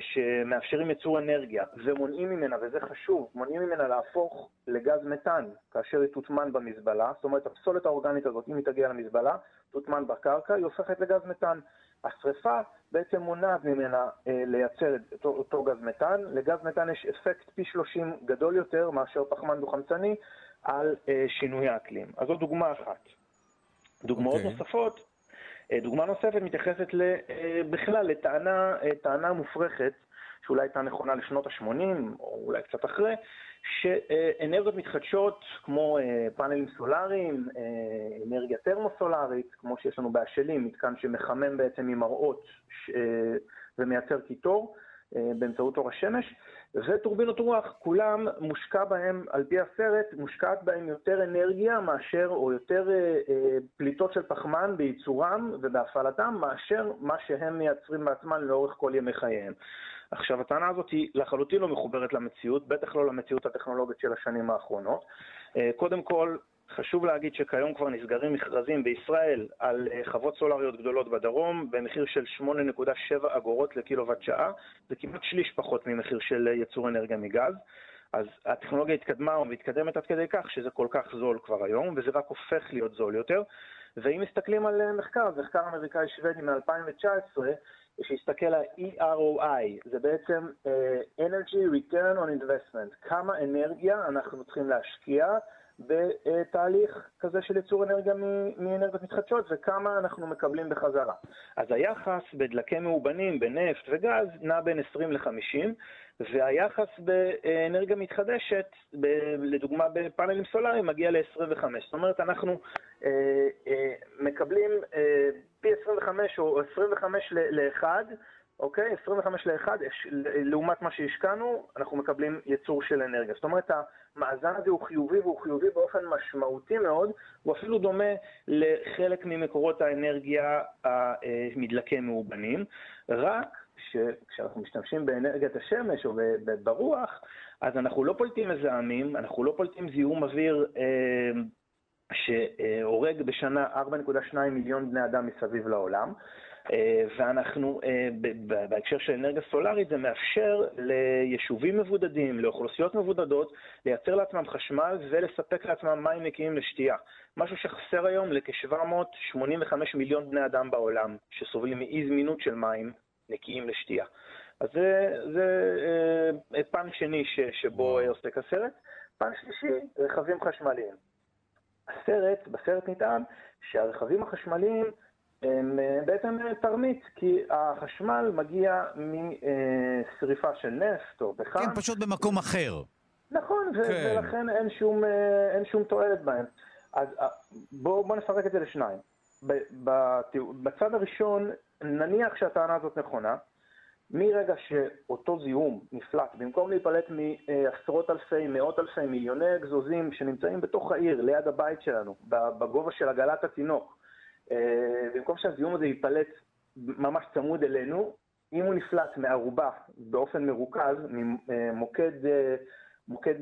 שמאפשרים ייצור אנרגיה ומונעים ממנה, וזה חשוב, מונעים ממנה להפוך לגז מתאן כאשר היא תוטמן במזבלה, זאת אומרת הפסולת האורגנית הזאת, אם היא תגיע למזבלה, תוטמן בקרקע, היא הופכת לגז מתאן. השרפה בעצם מונעת ממנה אה, לייצר את אותו, אותו גז מתאן. לגז מתאן יש אפקט פי 30 גדול יותר מאשר פחמן דו-חמצני על אה, שינוי האקלים. אז זו דוגמה אחת. דוגמאות okay. אוקיי. נוספות, אה, דוגמה נוספת מתייחסת אה, בכלל לטענה אה, מופרכת, שאולי הייתה נכונה לשנות ה-80, או אולי קצת אחרי, שאנרגיות מתחדשות כמו פאנלים סולאריים, אנרגיה טרמוסולארית, כמו שיש לנו באשלים, מתקן שמחמם בעצם עם מראות ומייצר קיטור באמצעות אור השמש, וטורבינות רוח, כולם מושקע בהם, על פי הסרט, מושקעת בהם יותר אנרגיה מאשר, או יותר אה, אה, פליטות של פחמן בייצורם ובהפעלתם, מאשר מה שהם מייצרים בעצמם לאורך כל ימי חייהם. עכשיו, הטענה הזאת היא לחלוטין לא מחוברת למציאות, בטח לא למציאות הטכנולוגית של השנים האחרונות. אה, קודם כל, חשוב להגיד שכיום כבר נסגרים מכרזים בישראל על אה, חוות סולריות גדולות בדרום במחיר של 8.7 אגורות לקילוואט שעה, זה כמעט שליש פחות ממחיר של אה, ייצור אנרגיה מגז. אז הטכנולוגיה התקדמה ומתקדמת עד כדי כך שזה כל כך זול כבר היום, וזה רק הופך להיות זול יותר. ואם מסתכלים על אה, מחקר, מחקר אמריקאי שוודי מ-2019, שהסתכל על EROI, זה בעצם uh, Energy Return on Investment, כמה אנרגיה אנחנו צריכים להשקיע בתהליך כזה של ייצור אנרגיה מאנרגיות מתחדשות וכמה אנחנו מקבלים בחזרה. אז היחס בדלקי מאובנים, בנפט וגז, נע בין 20 ל-50, והיחס באנרגיה מתחדשת, ב- לדוגמה בפאנלים סולאריים, מגיע ל-25. זאת אומרת, אנחנו אה, אה, מקבלים אה, פי 25 או 25 ל-1, אוקיי? 25 ל-1, לעומת מה שהשקענו, אנחנו מקבלים ייצור של אנרגיה. זאת אומרת, המאזן הזה הוא חיובי והוא חיובי באופן משמעותי מאוד, הוא אפילו דומה לחלק ממקורות האנרגיה המדלקי מאובנים, רק שכשאנחנו משתמשים באנרגיית השמש או ברוח, אז אנחנו לא פולטים מזהמים, אנחנו לא פולטים זיהום אוויר אה, שהורג בשנה 4.2 מיליון בני אדם מסביב לעולם. ואנחנו, בהקשר של אנרגיה סולארית, זה מאפשר ליישובים מבודדים, לאוכלוסיות מבודדות, לייצר לעצמם חשמל ולספק לעצמם מים נקיים לשתייה. משהו שחסר היום לכ-785 מיליון בני אדם בעולם, שסובלים מאי זמינות של מים נקיים לשתייה. אז זה, זה אה, פן שני ש, שבו עוסק הסרט. פן שלישי, רכבים חשמליים. הסרט, בסרט נטען שהרכבים החשמליים הם אה, בעצם תרמית, כי החשמל מגיע משריפה של נפט או פחם. כן, פשוט במקום אחר. נכון, כן. ולכן אין שום, אה, אין שום תועלת בהם. אז בואו בוא נפרק את זה לשניים. בצד הראשון, נניח שהטענה הזאת נכונה, מרגע שאותו זיהום נפלט, במקום להיפלט מעשרות אלפי, מאות אלפי, מיליוני אגזוזים שנמצאים בתוך העיר, ליד הבית שלנו, בגובה של עגלת התינוק, אה, במקום שהזיהום הזה ייפלט ממש צמוד אלינו, אם הוא נפלט מערובה באופן מרוכז, ממוקד אה, מוקד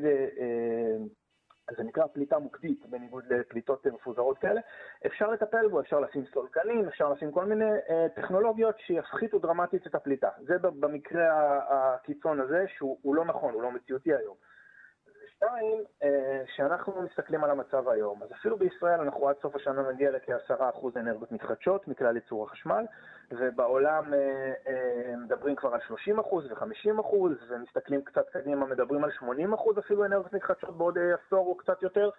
זה נקרא פליטה מוקדית, בניגוד לפליטות מפוזרות כאלה, אפשר לטפל בו, אפשר לשים סולקנים, אפשר לשים כל מיני אה, טכנולוגיות שיפחיתו דרמטית את הפליטה. זה במקרה הקיצון הזה, שהוא לא נכון, הוא לא מציאותי היום. ושתיים, אה, כשאנחנו מסתכלים על המצב היום, אז אפילו בישראל אנחנו עד סוף השנה נגיע לכ-10% אנרגיות מתחדשות מכלל ייצור החשמל, ובעולם אה, אה, מדברים כבר על 30% ו-50%, ומסתכלים קצת קדימה, מדברים על 80% אפילו אנרגיות מתחדשות בעוד עשור או קצת יותר.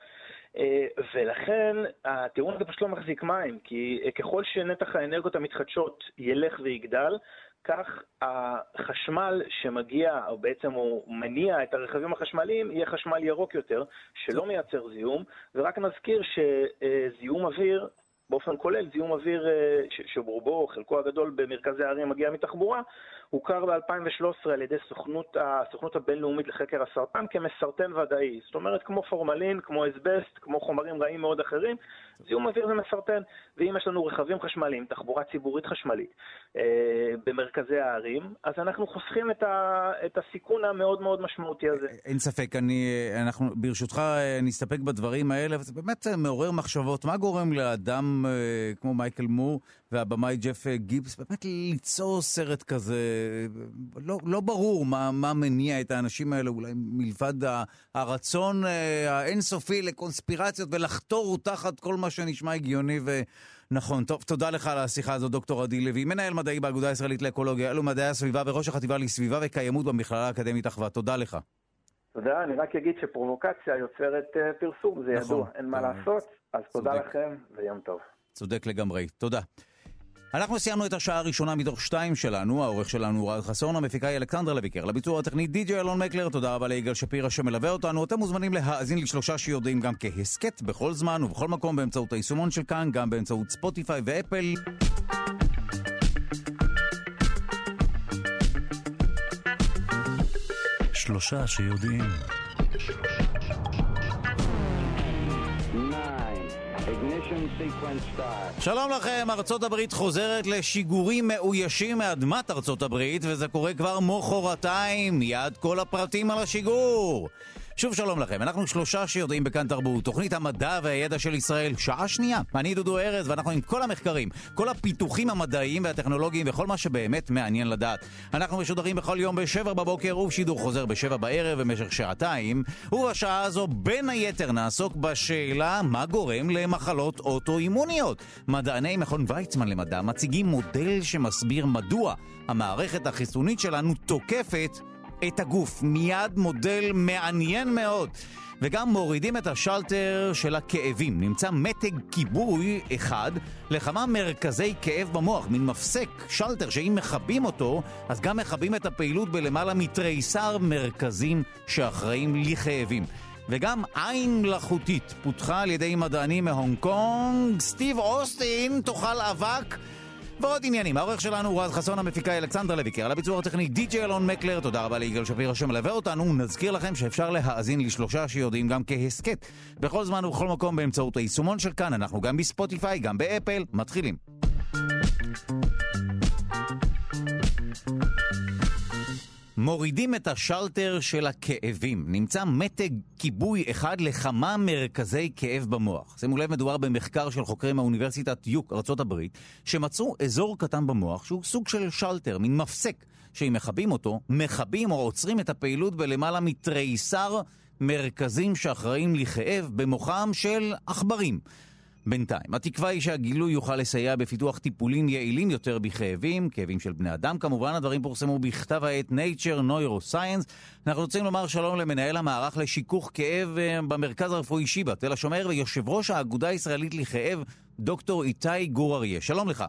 ולכן הטיעון הזה פשוט לא מחזיק מים, כי ככל שנתח האנרגיות המתחדשות ילך ויגדל, כך החשמל שמגיע, או בעצם הוא מניע את הרכבים החשמליים, יהיה חשמל ירוק יותר, שלא מייצר זיהום, ורק נזכיר שזיהום אוויר באופן כולל, זיהום אוויר אה, שברובו, חלקו הגדול במרכזי הערים מגיע מתחבורה, הוכר ב-2013 על ידי סוכנות, הסוכנות הבינלאומית לחקר הסרטן כמסרטן ודאי. זאת אומרת, כמו פורמלין, כמו אסבסט, כמו חומרים רעים מאוד אחרים, זיהום אוויר זה מסרטן. ואם יש לנו רכבים חשמליים, תחבורה ציבורית חשמלית, אה, במרכזי הערים, אז אנחנו חוסכים את, ה, את הסיכון המאוד מאוד משמעותי הזה. אין ספק, אני, אנחנו ברשותך אה, נסתפק בדברים האלה, וזה באמת מעורר מחשבות. מה גורם לאדם אה, כמו מייקל מור והבמאי ג'ף גיבס באמת ליצור סרט כזה? לא, לא ברור מה, מה מניע את האנשים האלה, אולי מלבד הרצון אה, האינסופי לקונספירציות ולחתור תחת כל מה שנשמע הגיוני ונכון. טוב, תודה לך על השיחה הזאת, דוקטור עדי לוי, מנהל מדעי באגודה הישראלית לאקולוגיה, אלו מדעי הסביבה וראש החטיבה לסביבה וקיימות במכללה האקדמית אחווה. תודה לך. תודה, אני רק אגיד שפרובוקציה יוצרת uh, פרסום, זה נכון, ידוע, אין מה לעשות, אז צודק. תודה לכם ויום טוב. צודק לגמרי, תודה. אנחנו סיימנו את השעה הראשונה מתוך שתיים שלנו, העורך שלנו הוא רז חסון, המפיקה היא אלכסנדרה לויקר, לביצוע הטכני די.ג'י אלון מקלר, תודה רבה ליגאל שפירא שמלווה אותנו. אתם מוזמנים להאזין לשלושה שיודעים גם כהסכת בכל זמן ובכל מקום באמצעות היישומון של כאן, גם באמצעות ספוטיפיי ואפל. שלושה שיודעים. שלום לכם, ארצות הברית חוזרת לשיגורים מאוישים מאדמת ארצות הברית, וזה קורה כבר מחרתיים, מיד כל הפרטים על השיגור. שוב שלום לכם, אנחנו שלושה שיודעים בכאן תרבות, תוכנית המדע והידע של ישראל, שעה שנייה. אני דודו ארז, ואנחנו עם כל המחקרים, כל הפיתוחים המדעיים והטכנולוגיים וכל מה שבאמת מעניין לדעת. אנחנו משודרים בכל יום בשבע בבוקר ובשידור חוזר בשבע בערב במשך שעתיים, ובשעה הזו בין היתר נעסוק בשאלה מה גורם למחלות אוטואימוניות. מדעני מכון ויצמן למדע מציגים מודל שמסביר מדוע המערכת החיסונית שלנו תוקפת את הגוף. מיד מודל מעניין מאוד. וגם מורידים את השלטר של הכאבים. נמצא מתג כיבוי אחד לכמה מרכזי כאב במוח, מין מפסק, שלטר, שאם מכבים אותו, אז גם מכבים את הפעילות בלמעלה מתריסר מרכזים שאחראים לכאבים. וגם עין מלאכותית פותחה על ידי מדענים מהונג קונג. סטיב אוסטין תאכל אבק ועוד עניינים. העורך שלנו הוא רז חסון, המפיקה אלכסנדר לויקר, על הביצוע הטכני די.ג'י אלון מקלר, תודה רבה ליגאל שפירא שמלווה אותנו. נזכיר לכם שאפשר להאזין לשלושה שיודעים גם כהסכת. בכל זמן ובכל מקום באמצעות היישומון של כאן, אנחנו גם בספוטיפיי, גם באפל. מתחילים. מורידים את השלטר של הכאבים. נמצא מתג כיבוי אחד לכמה מרכזי כאב במוח. שימו לב, מדובר במחקר של חוקרים מאוניברסיטת יוק, ארה"ב, שמצאו אזור קטן במוח שהוא סוג של שלטר, מין מפסק, שאם מכבים אותו, מכבים או עוצרים את הפעילות בלמעלה מתריסר מרכזים שאחראים לכאב במוחם של עכברים. בינתיים. התקווה היא שהגילוי יוכל לסייע בפיתוח טיפולים יעילים יותר בכאבים, כאבים של בני אדם כמובן, הדברים פורסמו בכתב העת Nature Neuroscience. אנחנו רוצים לומר שלום למנהל המערך לשיכוך כאב אה, במרכז הרפואי שיבא, תל השומר, ויושב ראש האגודה הישראלית לכאב, דוקטור איתי גור אריה. שלום לך.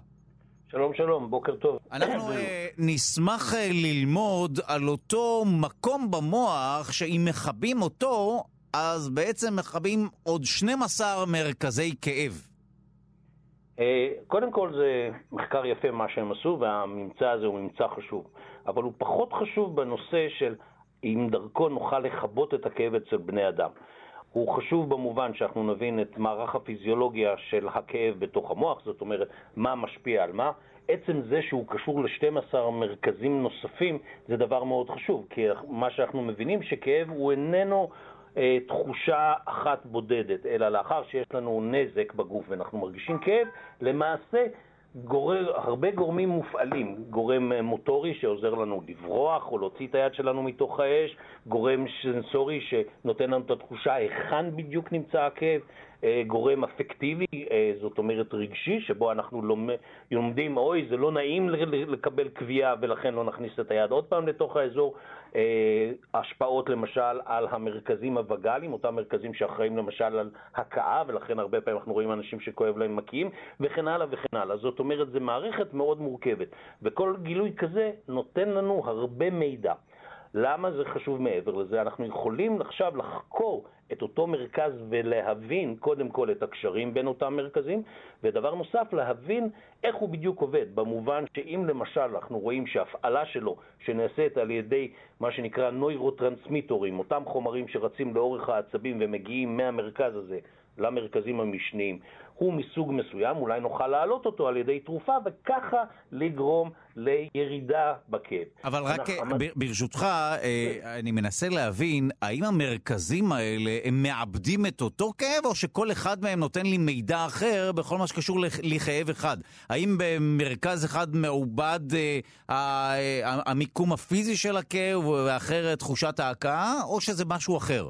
שלום שלום, בוקר טוב. אנחנו uh, נשמח uh, ללמוד על אותו מקום במוח שאם מכבים אותו, אז בעצם מכבים עוד 12 מרכזי כאב. אה, קודם כל זה מחקר יפה מה שהם עשו, והממצא הזה הוא ממצא חשוב. אבל הוא פחות חשוב בנושא של אם דרכו נוכל לכבות את הכאב אצל בני אדם. הוא חשוב במובן שאנחנו נבין את מערך הפיזיולוגיה של הכאב בתוך המוח, זאת אומרת, מה משפיע על מה. עצם זה שהוא קשור ל-12 מרכזים נוספים זה דבר מאוד חשוב, כי מה שאנחנו מבינים שכאב הוא איננו תחושה אחת בודדת, אלא לאחר שיש לנו נזק בגוף ואנחנו מרגישים כאב, למעשה גורר, הרבה גורמים מופעלים, גורם מוטורי שעוזר לנו לברוח או להוציא את היד שלנו מתוך האש, גורם סנסורי שנותן לנו את התחושה היכן בדיוק נמצא הכאב, אה, גורם אפקטיבי, אה, זאת אומרת רגשי, שבו אנחנו לומדים, אוי, זה לא נעים לקבל קביעה ולכן לא נכניס את היד עוד פעם לתוך האזור. אה, השפעות למשל על המרכזים הווגאליים, אותם מרכזים שאחראים למשל על הכאה, ולכן הרבה פעמים אנחנו רואים אנשים שכואב להם מקיאים, וכן הלאה וכן הלאה. זאת אומרת, זו מערכת מאוד מורכבת, וכל גילוי כזה נותן לנו הרבה מידע. למה זה חשוב מעבר לזה? אנחנו יכולים עכשיו לחקור את אותו מרכז ולהבין קודם כל את הקשרים בין אותם מרכזים, ודבר נוסף, להבין איך הוא בדיוק עובד, במובן שאם למשל אנחנו רואים שהפעלה שלו, שנעשית על ידי מה שנקרא נוירוטרנסמיטורים, אותם חומרים שרצים לאורך העצבים ומגיעים מהמרכז הזה למרכזים המשניים, הוא מסוג מסוים, אולי נוכל להעלות אותו על ידי תרופה, וככה לגרום לירידה בכאב. אבל רק אנחנו... ברשותך, אה, אני מנסה להבין, האם המרכזים האלה, הם מעבדים את אותו כאב, או שכל אחד מהם נותן לי מידע אחר בכל מה שקשור לכאב אחד? האם במרכז אחד מעובד אה, אה, המיקום הפיזי של הכאב, ואחר תחושת ההכאה, או שזה משהו אחר?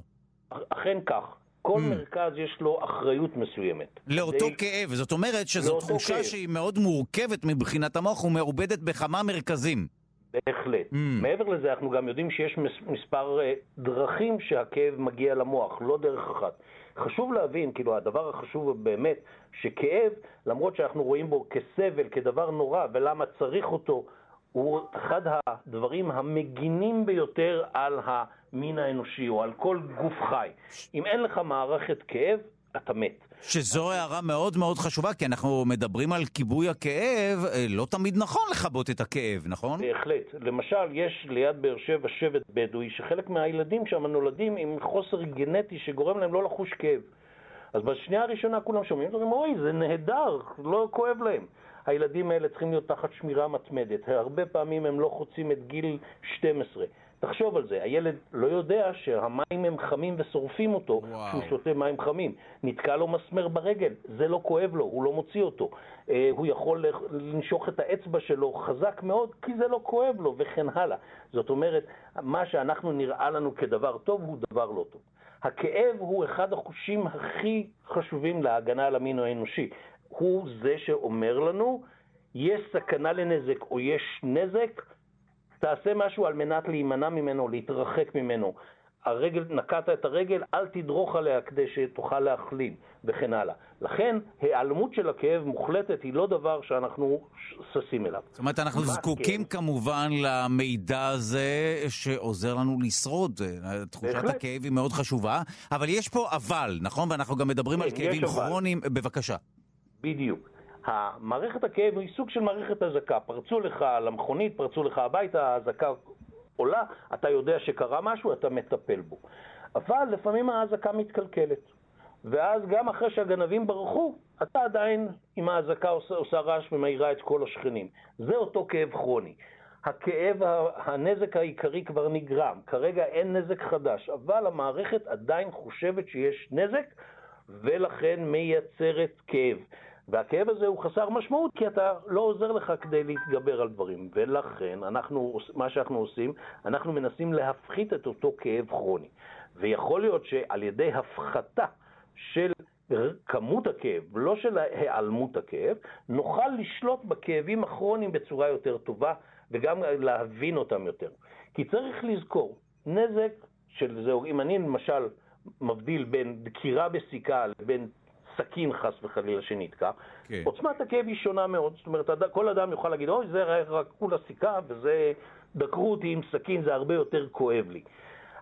אכן כך. כל mm. מרכז יש לו אחריות מסוימת. לאותו די... כאב, זאת אומרת שזו תחושה כאב. שהיא מאוד מורכבת מבחינת המוח ומעובדת בכמה מרכזים. בהחלט. Mm. מעבר לזה, אנחנו גם יודעים שיש מספר uh, דרכים שהכאב מגיע למוח, לא דרך אחת. חשוב להבין, כאילו, הדבר החשוב באמת, שכאב, למרות שאנחנו רואים בו כסבל, כדבר נורא, ולמה צריך אותו, הוא אחד הדברים המגינים ביותר על המין האנושי או על כל גוף חי. אם אין לך מערכת כאב, אתה מת. שזו הערה מאוד מאוד חשובה, כי אנחנו מדברים על כיבוי הכאב, אה, לא תמיד נכון לכבות את הכאב, נכון? בהחלט. למשל, יש ליד באר שבע שבט בדואי, שחלק מהילדים שם נולדים עם חוסר גנטי שגורם להם לא לחוש כאב. אז בשנייה הראשונה כולם שומעים, ואומרים, אוי, זה נהדר, לא כואב להם. הילדים האלה צריכים להיות תחת שמירה מתמדת. הרבה פעמים הם לא חוצים את גיל 12. תחשוב על זה, הילד לא יודע שהמים הם חמים ושורפים אותו כשהוא שותה מים חמים. נתקע לו מסמר ברגל, זה לא כואב לו, הוא לא מוציא אותו. אה, הוא יכול לנשוך את האצבע שלו חזק מאוד כי זה לא כואב לו, וכן הלאה. זאת אומרת, מה שאנחנו נראה לנו כדבר טוב הוא דבר לא טוב. הכאב הוא אחד החושים הכי חשובים להגנה על המין האנושי. הוא זה שאומר לנו, יש סכנה לנזק או יש נזק, תעשה משהו על מנת להימנע ממנו, להתרחק ממנו. הרגל, נקעת את הרגל, אל תדרוך עליה כדי שתוכל להחלים, וכן הלאה. לכן, היעלמות של הכאב מוחלטת היא לא דבר שאנחנו ששים אליו. זאת אומרת, אנחנו זקוקים כאב? כמובן למידע הזה שעוזר לנו לשרוד. תחושת בהחלט. הכאב היא מאוד חשובה, אבל יש פה אבל, נכון? ואנחנו גם מדברים כן, על כאבים כרוניים. בבקשה. בדיוק. המערכת הכאב היא סוג של מערכת אזעקה. פרצו לך למכונית, פרצו לך הביתה, האזעקה עולה, אתה יודע שקרה משהו, אתה מטפל בו. אבל לפעמים האזעקה מתקלקלת. ואז גם אחרי שהגנבים ברחו, אתה עדיין עם האזעקה עושה, עושה רעש ומאירה את כל השכנים. זה אותו כאב כרוני. הכאב, הנזק העיקרי כבר נגרם, כרגע אין נזק חדש, אבל המערכת עדיין חושבת שיש נזק ולכן מייצרת כאב. והכאב הזה הוא חסר משמעות כי אתה לא עוזר לך כדי להתגבר על דברים. ולכן אנחנו, מה שאנחנו עושים, אנחנו מנסים להפחית את אותו כאב כרוני. ויכול להיות שעל ידי הפחתה של כמות הכאב, לא של היעלמות הכאב, נוכל לשלוט בכאבים הכרוניים בצורה יותר טובה וגם להבין אותם יותר. כי צריך לזכור, נזק של זהו, אם אני למשל מבדיל בין דקירה בסיכה לבין סכין חס וחלילה שנתקע, כן. עוצמת הכאב היא שונה מאוד. זאת אומרת, כל אדם יוכל להגיד, אוי, זה רק כולה סיכה וזה, דקרו אותי עם סכין, זה הרבה יותר כואב לי.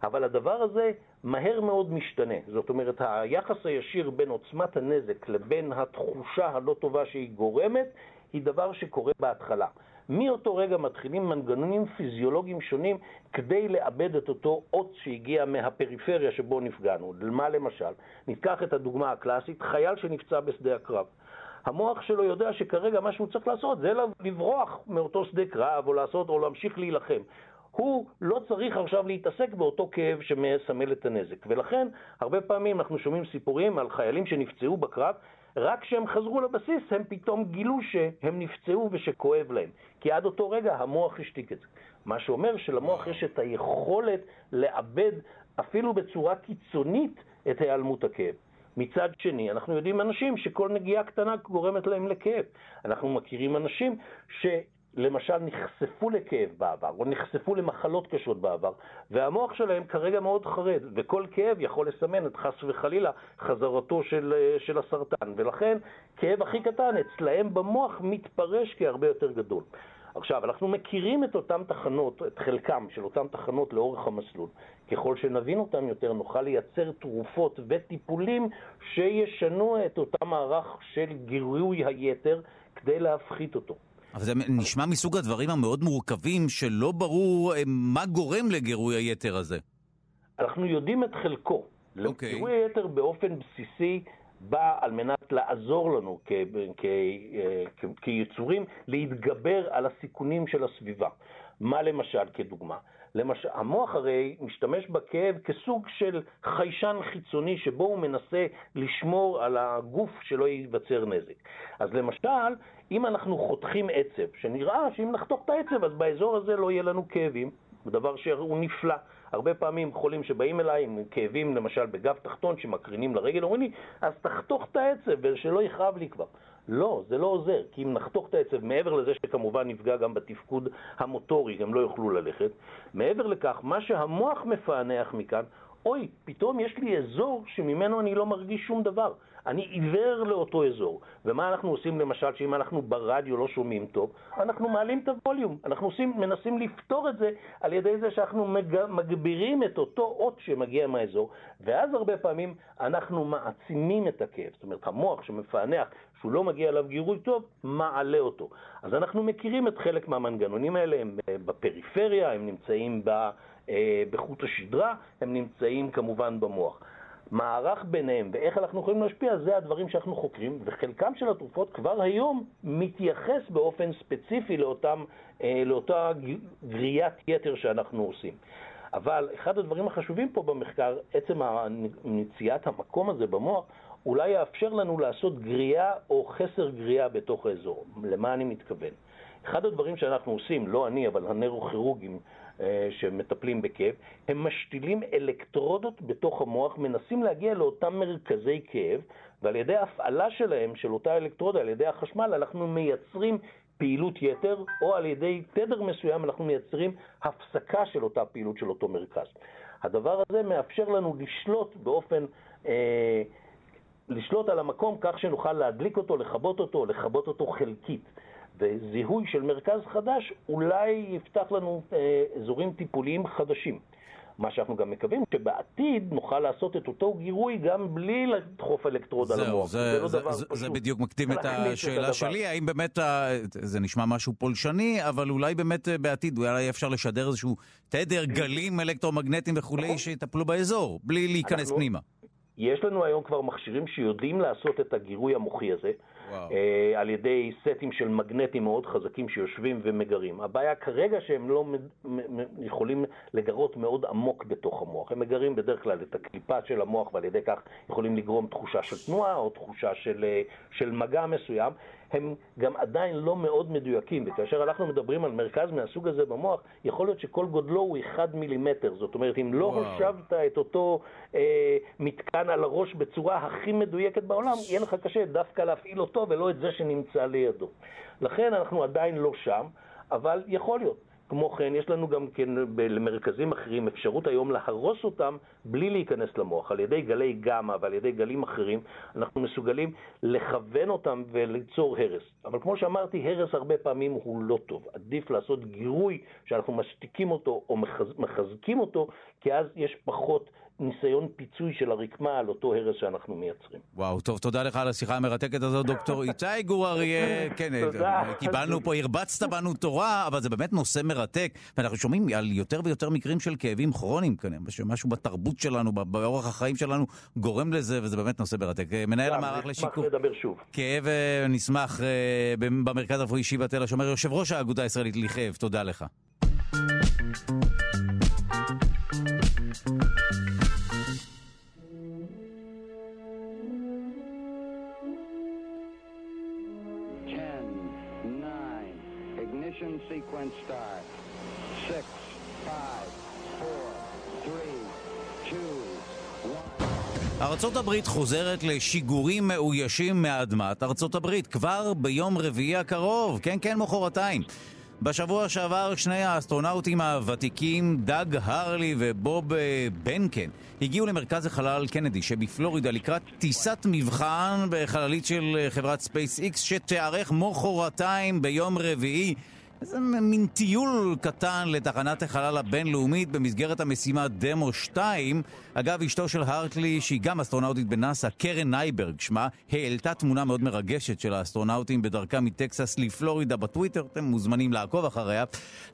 אבל הדבר הזה מהר מאוד משתנה. זאת אומרת, היחס הישיר בין עוצמת הנזק לבין התחושה הלא טובה שהיא גורמת, היא דבר שקורה בהתחלה. מאותו רגע מתחילים מנגנונים פיזיולוגיים שונים כדי לאבד את אותו אות שהגיע מהפריפריה שבו נפגענו. מה למשל? ניקח את הדוגמה הקלאסית, חייל שנפצע בשדה הקרב. המוח שלו יודע שכרגע מה שהוא צריך לעשות זה לברוח מאותו שדה קרב או לעשות או להמשיך להילחם. הוא לא צריך עכשיו להתעסק באותו כאב שמסמל את הנזק. ולכן, הרבה פעמים אנחנו שומעים סיפורים על חיילים שנפצעו בקרב, רק כשהם חזרו לבסיס הם פתאום גילו שהם נפצעו ושכואב להם. כי עד אותו רגע המוח השתיק את זה. מה שאומר שלמוח יש את היכולת לאבד אפילו בצורה קיצונית את היעלמות הכאב. מצד שני, אנחנו יודעים אנשים שכל נגיעה קטנה גורמת להם לכאב. אנחנו מכירים אנשים ש... למשל נחשפו לכאב בעבר, או נחשפו למחלות קשות בעבר, והמוח שלהם כרגע מאוד חרד, וכל כאב יכול לסמן את חס וחלילה חזרתו של, של הסרטן, ולכן כאב הכי קטן אצלהם במוח מתפרש כהרבה יותר גדול. עכשיו, אנחנו מכירים את אותן תחנות, את חלקם של אותן תחנות לאורך המסלול. ככל שנבין אותם יותר, נוכל לייצר תרופות וטיפולים שישנו את אותה מערך של גירוי היתר כדי להפחית אותו. אבל זה נשמע מסוג הדברים המאוד מורכבים, שלא ברור אה, מה גורם לגירוי היתר הזה. אנחנו יודעים את חלקו. Okay. אוקיי. גירוי היתר באופן בסיסי בא על מנת לעזור לנו כ- כ- אה, כ- כיצורים להתגבר על הסיכונים של הסביבה. מה למשל כדוגמה? למשל, המוח הרי משתמש בכאב כסוג של חיישן חיצוני שבו הוא מנסה לשמור על הגוף שלא ייווצר נזק. אז למשל, אם אנחנו חותכים עצב, שנראה שאם נחתוך את העצב אז באזור הזה לא יהיה לנו כאבים, דבר שהוא נפלא. הרבה פעמים חולים שבאים אליי עם כאבים למשל בגב תחתון שמקרינים לרגל, אומרים לי, אז תחתוך את העצב ושלא יכאב לי כבר. לא, זה לא עוזר, כי אם נחתוך את העצב, מעבר לזה שכמובן נפגע גם בתפקוד המוטורי, הם לא יוכלו ללכת, מעבר לכך, מה שהמוח מפענח מכאן, אוי, פתאום יש לי אזור שממנו אני לא מרגיש שום דבר. אני עיוור לאותו אזור. ומה אנחנו עושים למשל, שאם אנחנו ברדיו לא שומעים טוב, אנחנו מעלים את הווליום. אנחנו עושים, מנסים לפתור את זה על ידי זה שאנחנו מג, מגבירים את אותו אות שמגיע מהאזור, ואז הרבה פעמים אנחנו מעצימים את הכאב. זאת אומרת, המוח שמפענח שהוא לא מגיע אליו גירוי טוב, מעלה אותו. אז אנחנו מכירים את חלק מהמנגנונים האלה, הם בפריפריה, הם נמצאים אה, בחוט השדרה, הם נמצאים כמובן במוח. מערך ביניהם ואיך אנחנו יכולים להשפיע, זה הדברים שאנחנו חוקרים, וחלקם של התרופות כבר היום מתייחס באופן ספציפי לאותם, אה, לאותה גריית יתר שאנחנו עושים. אבל אחד הדברים החשובים פה במחקר, עצם מציאת המקום הזה במוח, אולי יאפשר לנו לעשות גריעה או חסר גריעה בתוך האזור. למה אני מתכוון? אחד הדברים שאנחנו עושים, לא אני, אבל הנוירוכירורגים אה, שמטפלים בכאב, הם משתילים אלקטרודות בתוך המוח, מנסים להגיע לאותם מרכזי כאב, ועל ידי הפעלה שלהם, של אותה אלקטרודה, על ידי החשמל, אנחנו מייצרים פעילות יתר, או על ידי תדר מסוים אנחנו מייצרים הפסקה של אותה פעילות של אותו מרכז. הדבר הזה מאפשר לנו לשלוט באופן... אה, לשלוט על המקום כך שנוכל להדליק אותו, לכבות אותו, לכבות אותו חלקית. וזיהוי של מרכז חדש אולי יפתח לנו אה, אזורים טיפוליים חדשים. מה שאנחנו גם מקווים, שבעתיד נוכל לעשות את אותו גירוי גם בלי לדחוף אלקטרוד על המוח. זה, זה, לא זה, זה, זה בדיוק מקדים את השאלה את שלי, האם באמת, ה... זה נשמע משהו פולשני, אבל אולי באמת אה, בעתיד, אולי אפשר לשדר איזשהו תדר, גלים אלקטרומגנטיים וכולי, נכון. שיטפלו באזור, בלי להיכנס אנחנו... פנימה. יש לנו היום כבר מכשירים שיודעים לעשות את הגירוי המוחי הזה. אה, על ידי סטים של מגנטים מאוד חזקים שיושבים ומגרים. הבעיה כרגע שהם לא יכולים לגרות מאוד עמוק בתוך המוח. הם מגרים בדרך כלל את הקליפה של המוח ועל ידי כך יכולים לגרום תחושה של תנועה או תחושה של, אה, של מגע מסוים. הם גם עדיין לא מאוד מדויקים, וכאשר אנחנו מדברים על מרכז מהסוג הזה במוח, יכול להיות שכל גודלו הוא 1 מילימטר. זאת אומרת, אם לא הושבת את אותו אה, מתקן על הראש בצורה הכי מדויקת בעולם, יהיה לך קשה דווקא להפעיל אותו ולא את זה שנמצא לידו. לכן אנחנו עדיין לא שם, אבל יכול להיות. כמו כן, יש לנו גם כן למרכזים אחרים אפשרות היום להרוס אותם בלי להיכנס למוח. על ידי גלי גמא ועל ידי גלים אחרים, אנחנו מסוגלים לכוון אותם וליצור הרס. אבל כמו שאמרתי, הרס הרבה פעמים הוא לא טוב. עדיף לעשות גירוי שאנחנו משתיקים אותו או מחזקים אותו, כי אז יש פחות ניסיון פיצוי של הרקמה על אותו הרס שאנחנו מייצרים. וואו, טוב, תודה לך על השיחה המרתקת הזאת, דוקטור איתי גור אריה. כן, תודה. קיבלנו פה, הרבצת בנו תורה, אבל זה באמת נושא מרתק, ואנחנו שומעים על יותר ויותר מקרים של כאבים כרוניים כנראה, שמשהו בתרבות שלנו, באורח החיים שלנו, גורם לזה, וזה באמת נושא מרתק. מנהל המערך לשיקום. נשמח לדבר שוב. כאב אה, נשמח אה, במרכז הרפואי שיבא תל השומר, יושב ראש האגודה הישראלית לכאב, תודה לך. Sequence start. Six, five, four, three, two, one. ארצות הברית חוזרת לשיגורים מאוישים מאדמת ארצות הברית כבר ביום רביעי הקרוב, כן כן מחרתיים. בשבוע שעבר שני האסטרונאוטים הוותיקים, דאג הרלי ובוב בנקן, הגיעו למרכז החלל קנדי שבפלורידה לקראת טיסת מבחן בחללית של חברת ספייס איקס שתיערך מחרתיים ביום רביעי איזה מין טיול קטן לתחנת החלל הבינלאומית במסגרת המשימה דמו 2. אגב, אשתו של הרלי, שהיא גם אסטרונאוטית בנאסא, קרן נייברג שמה, העלתה תמונה מאוד מרגשת של האסטרונאוטים בדרכם מטקסס לפלורידה בטוויטר, אתם מוזמנים לעקוב אחריה.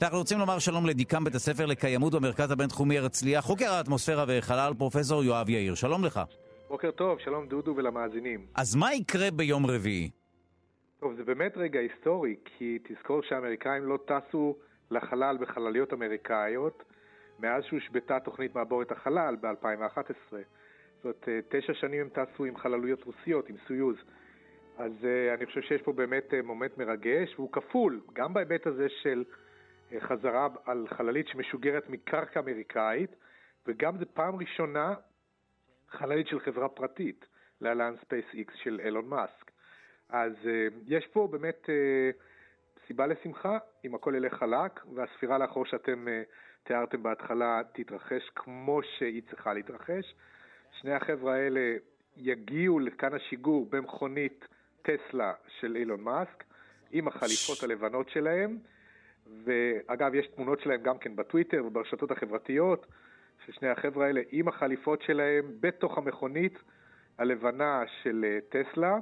אנחנו רוצים לומר שלום לדיקן בית הספר לקיימות במרכז הבינתחומי הרצליה, חוקר האטמוספירה וחלל, פרופסור יואב יאיר. שלום לך. בוקר טוב, שלום דודו ולמאזינים. אז מה יקרה ביום רביעי? טוב, זה באמת רגע היסטורי, כי תזכור שהאמריקאים לא טסו לחלל בחלליות אמריקאיות מאז שהושבתה תוכנית מעבורת החלל ב-2011. זאת אומרת, אה, תשע שנים הם טסו עם חללויות רוסיות, עם סויוז. אז uh, אני חושב שיש פה באמת uh, מומנט מרגש, והוא כפול, גם בהיבט הזה של חזרה על חללית שמשוגרת מקרקע אמריקאית, וגם זו פעם ראשונה חללית של חברה פרטית, להלן איקס של אילון מאסק. אז uh, יש פה באמת uh, סיבה לשמחה, אם הכל ילך חלק, והספירה לאחור שאתם uh, תיארתם בהתחלה תתרחש כמו שהיא צריכה להתרחש. שני החבר'ה האלה יגיעו לכאן השיגור במכונית טסלה של אילון מאסק, עם החליפות הלבנות שלהם, ואגב, יש תמונות שלהם גם כן בטוויטר וברשתות החברתיות, של שני החבר'ה האלה עם החליפות שלהם בתוך המכונית הלבנה של טסלה.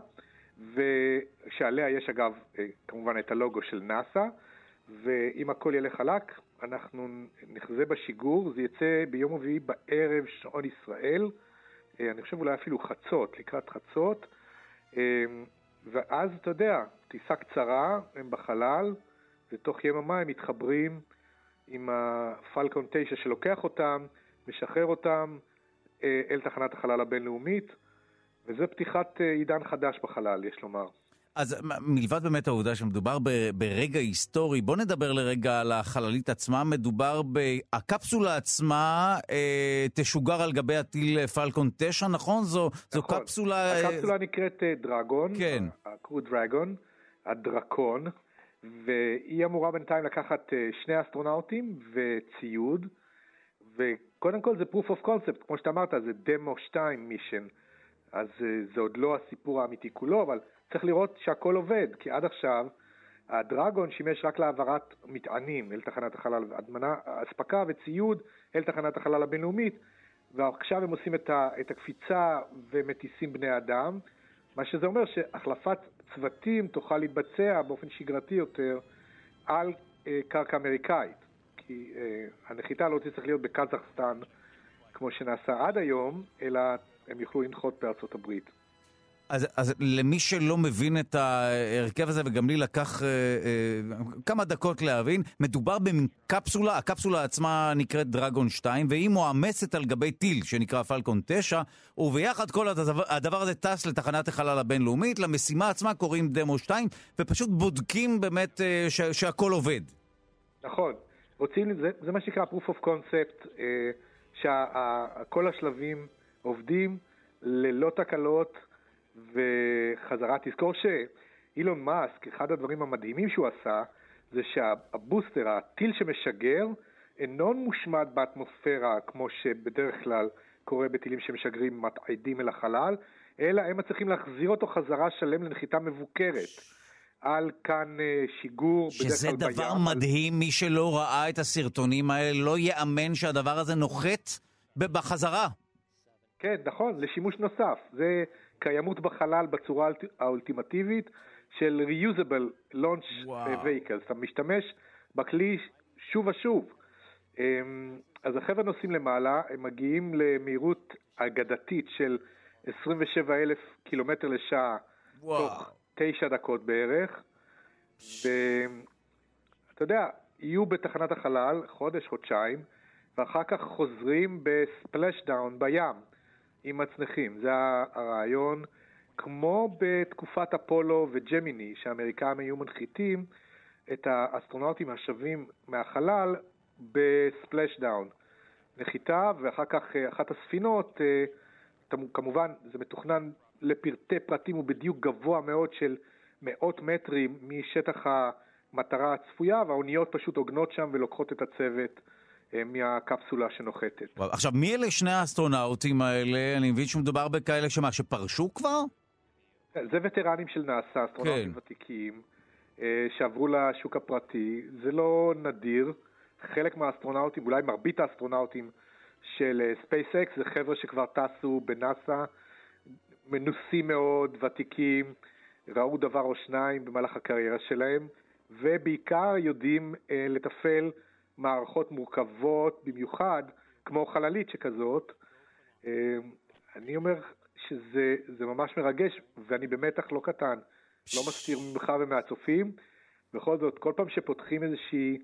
ושעליה יש אגב אה, כמובן את הלוגו של נאסא, ואם הכל ילך חלק, אנחנו נחזה בשיגור, זה יצא ביום רביעי בערב שעון ישראל, אה, אני חושב אולי אפילו חצות, לקראת חצות, אה, ואז אתה יודע, טיסה קצרה, הם בחלל, ותוך יממה הם מתחברים עם הפלקון 9 שלוקח אותם, משחרר אותם אל תחנת החלל הבינלאומית, וזה פתיחת אה, עידן חדש בחלל, יש לומר. אז מלבד באמת העובדה שמדובר ברגע היסטורי, בוא נדבר לרגע על החללית עצמה. מדובר בקפסולה עצמה אה, תשוגר על גבי הטיל פלקון 9, נכון? זו, נכון. זו קפסולה... אה, הקפסולה נקראת אה, דרגון, כן. הקרו דרגון, הדרקון, והיא אמורה בינתיים לקחת שני אסטרונאוטים וציוד, וקודם כל זה proof of concept, כמו שאתה אמרת, זה דמו 2 מישן. אז אה, זה עוד לא הסיפור האמיתי כולו, אבל צריך לראות שהכל עובד, כי עד עכשיו הדרגון שימש רק להעברת מטענים אל תחנת החלל, הדמנה, אספקה וציוד אל תחנת החלל הבינלאומית, ועכשיו הם עושים את, ה, את הקפיצה ומטיסים בני אדם, מה שזה אומר שהחלפת צוותים תוכל להתבצע באופן שגרתי יותר על אה, קרקע אמריקאית, כי אה, הנחיתה לא תצטרך להיות בקזחסטן כמו שנעשה עד היום, אלא הם יוכלו לנחות בארצות הברית. אז, אז למי שלא מבין את ההרכב הזה, וגם לי לקח אה, אה, כמה דקות להבין, מדובר במין קפסולה, הקפסולה עצמה נקראת דרגון 2, והיא מועמסת על גבי טיל שנקרא פלקון 9, וביחד כל הדבר, הדבר הזה טס לתחנת החלל הבינלאומית, למשימה עצמה קוראים דמו 2, ופשוט בודקים באמת אה, ש, שהכל עובד. נכון. רוצים, זה, זה מה שנקרא proof of concept, אה, שכל השלבים עובדים ללא תקלות וחזרה. תזכור שאילון מאסק, אחד הדברים המדהימים שהוא עשה, זה שהבוסטר, הטיל שמשגר, אינו מושמד באטמוספירה כמו שבדרך כלל קורה בטילים שמשגרים מתעדים אל החלל, אלא הם צריכים להחזיר אותו חזרה שלם לנחיתה מבוקרת. על כאן אה, שיגור, בדרך כלל בים. שזה דבר מדהים, מי שלא ראה את הסרטונים האלה לא יאמן שהדבר הזה נוחת בחזרה. כן, נכון, לשימוש נוסף. זה קיימות בחלל בצורה האולטימטיבית של reusable launch וואו. vehicles. אתה משתמש בכלי שוב ושוב. אמ, אז החבר'ה נוסעים למעלה, הם מגיעים למהירות אגדתית של 27 אלף קילומטר לשעה וואו. תוך תשע דקות בערך. ואתה יודע, יהיו בתחנת החלל חודש, חודשיים, ואחר כך חוזרים בספלש דאון בים עם מצנחים. זה הרעיון, כמו בתקופת אפולו וג'מיני, שהאמריקאים היו מנחיתים את האסטרונאוטים השבים מהחלל ב splash down. נחיתה, ואחר כך אה, אחת הספינות, אה, כמובן זה מתוכנן לפרטי פרטים הוא בדיוק גבוה מאוד של מאות מטרים משטח המטרה הצפויה, והאוניות פשוט עוגנות שם ולוקחות את הצוות מהקפסולה שנוחתת. עכשיו, מי אלה שני האסטרונאוטים האלה? אני מבין שמדובר בכאלה שמה, שפרשו כבר? זה וטרנים של נאס"א, אסטרונאוטים כן. ותיקים, אה, שעברו לשוק הפרטי. זה לא נדיר. חלק מהאסטרונאוטים, אולי מרבית האסטרונאוטים של ספייסקס, אה, זה חבר'ה שכבר טסו בנאס"א מנוסים מאוד, ותיקים, ראו דבר או שניים במהלך הקריירה שלהם, ובעיקר יודעים אה, לתפעל מערכות מורכבות במיוחד, כמו חללית שכזאת. אה, אני אומר שזה ממש מרגש, ואני במתח לא קטן, לא מסתיר ממך ומהצופים. בכל זאת, כל פעם שפותחים איזושהי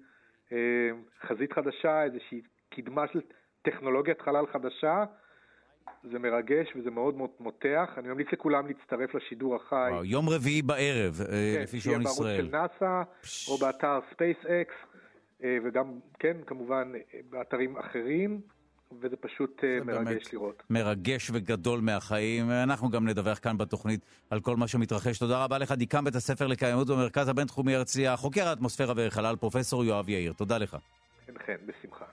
אה, חזית חדשה, איזושהי קדמה של טכנולוגיית חלל חדשה, זה מרגש וזה מאוד מאוד מותח. אני ממליץ לכולם להצטרף לשידור החי. וואו, יום רביעי בערב, אה, כן, לפי שעון ישראל. כן, בערוץ של נאסא, או באתר אה, וגם, כן, כמובן, אה, באתרים אחרים. וזה פשוט זה מרגש לראות. מרגש וגדול מהחיים. אנחנו גם נדווח כאן בתוכנית על כל מה שמתרחש. תודה רבה לך, דיקן בית הספר לקיימות במרכז הבינתחומי הרצליה, חוקר האטמוספירה וחלל, פרופ' יואב יאיר. תודה לך. כן, כן, בשמחה.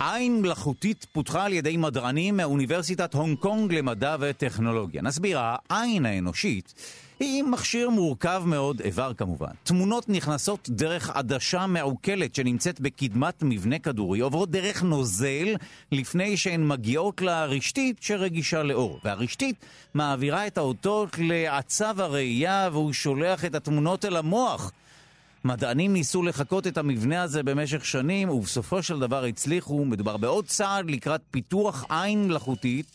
עין מלאכותית פותחה על ידי מדענים מאוניברסיטת הונג קונג למדע וטכנולוגיה. נסביר, העין האנושית היא מכשיר מורכב מאוד, איבר כמובן. תמונות נכנסות דרך עדשה מעוקלת שנמצאת בקדמת מבנה כדורי, עוברות דרך נוזל לפני שהן מגיעות לרשתית שרגישה לאור. והרשתית מעבירה את האותות לעצב הראייה והוא שולח את התמונות אל המוח. מדענים ניסו לחקות את המבנה הזה במשך שנים, ובסופו של דבר הצליחו. מדובר בעוד צעד לקראת פיתוח עין מלאכותית,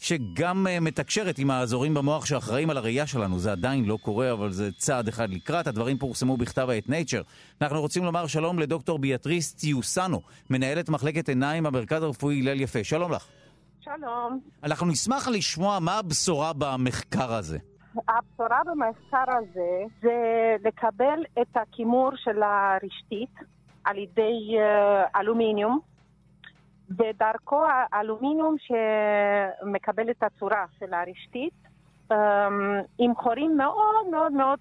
שגם uh, מתקשרת עם האזורים במוח שאחראים על הראייה שלנו. זה עדיין לא קורה, אבל זה צעד אחד לקראת. הדברים פורסמו בכתב העת Nature. אנחנו רוצים לומר שלום לדוקטור ביאטריס טיוסנו, מנהלת מחלקת עיניים במרכז הרפואי הלל יפה. שלום לך. שלום. אנחנו נשמח לשמוע מה הבשורה במחקר הזה. הבשורה במחקר הזה זה לקבל את הכימור של הרשתית על ידי uh, אלומיניום, ודרכו האלומיניום שמקבל את הצורה של הרשתית, um, עם חורים מאוד מאוד מאוד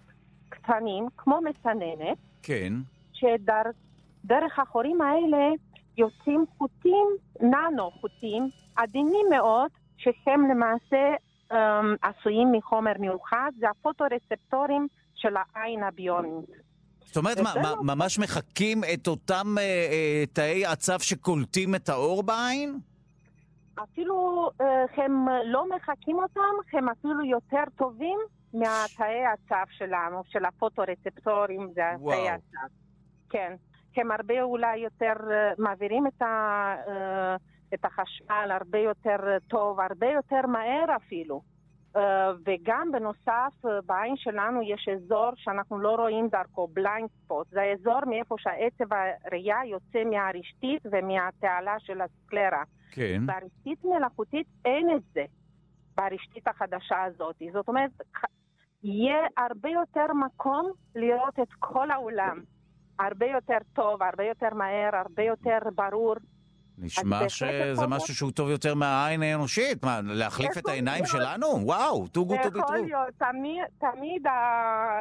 קטנים, כמו מסננת. כן. שדרך החורים האלה יוצאים חוטים, ננו חוטים, עדינים מאוד, שהם למעשה עשויים מחומר מיוחד, זה הפוטורספטורים של העין הביונית. זאת אומרת, מה, מה, ממש מחקים את אותם אה, אה, תאי עצב שקולטים את האור בעין? אפילו אה, הם לא מחקים אותם, הם אפילו יותר טובים מהתאי הצו שלנו, של הפוטורספטורים, זה תאי הצו. כן. הם הרבה אולי יותר uh, מעבירים את ה... Uh, את החשמל הרבה יותר טוב, הרבה יותר מהר אפילו. Uh, וגם בנוסף, uh, בעין שלנו יש אזור שאנחנו לא רואים דרכו, בליינד ספוט. זה האזור מאיפה שהעצב הראייה יוצא מהרשתית ומהתעלה של הסקלרה. כן. ברשתית מלאכותית אין את זה, ברשתית החדשה הזאת. זאת אומרת, יהיה הרבה יותר מקום לראות את כל העולם. הרבה יותר טוב, הרבה יותר מהר, הרבה יותר ברור. נשמע שזה משהו שהוא טוב יותר מהעין האנושית. מה, להחליף את העיניים שלנו? וואו, too good to be true. תמיד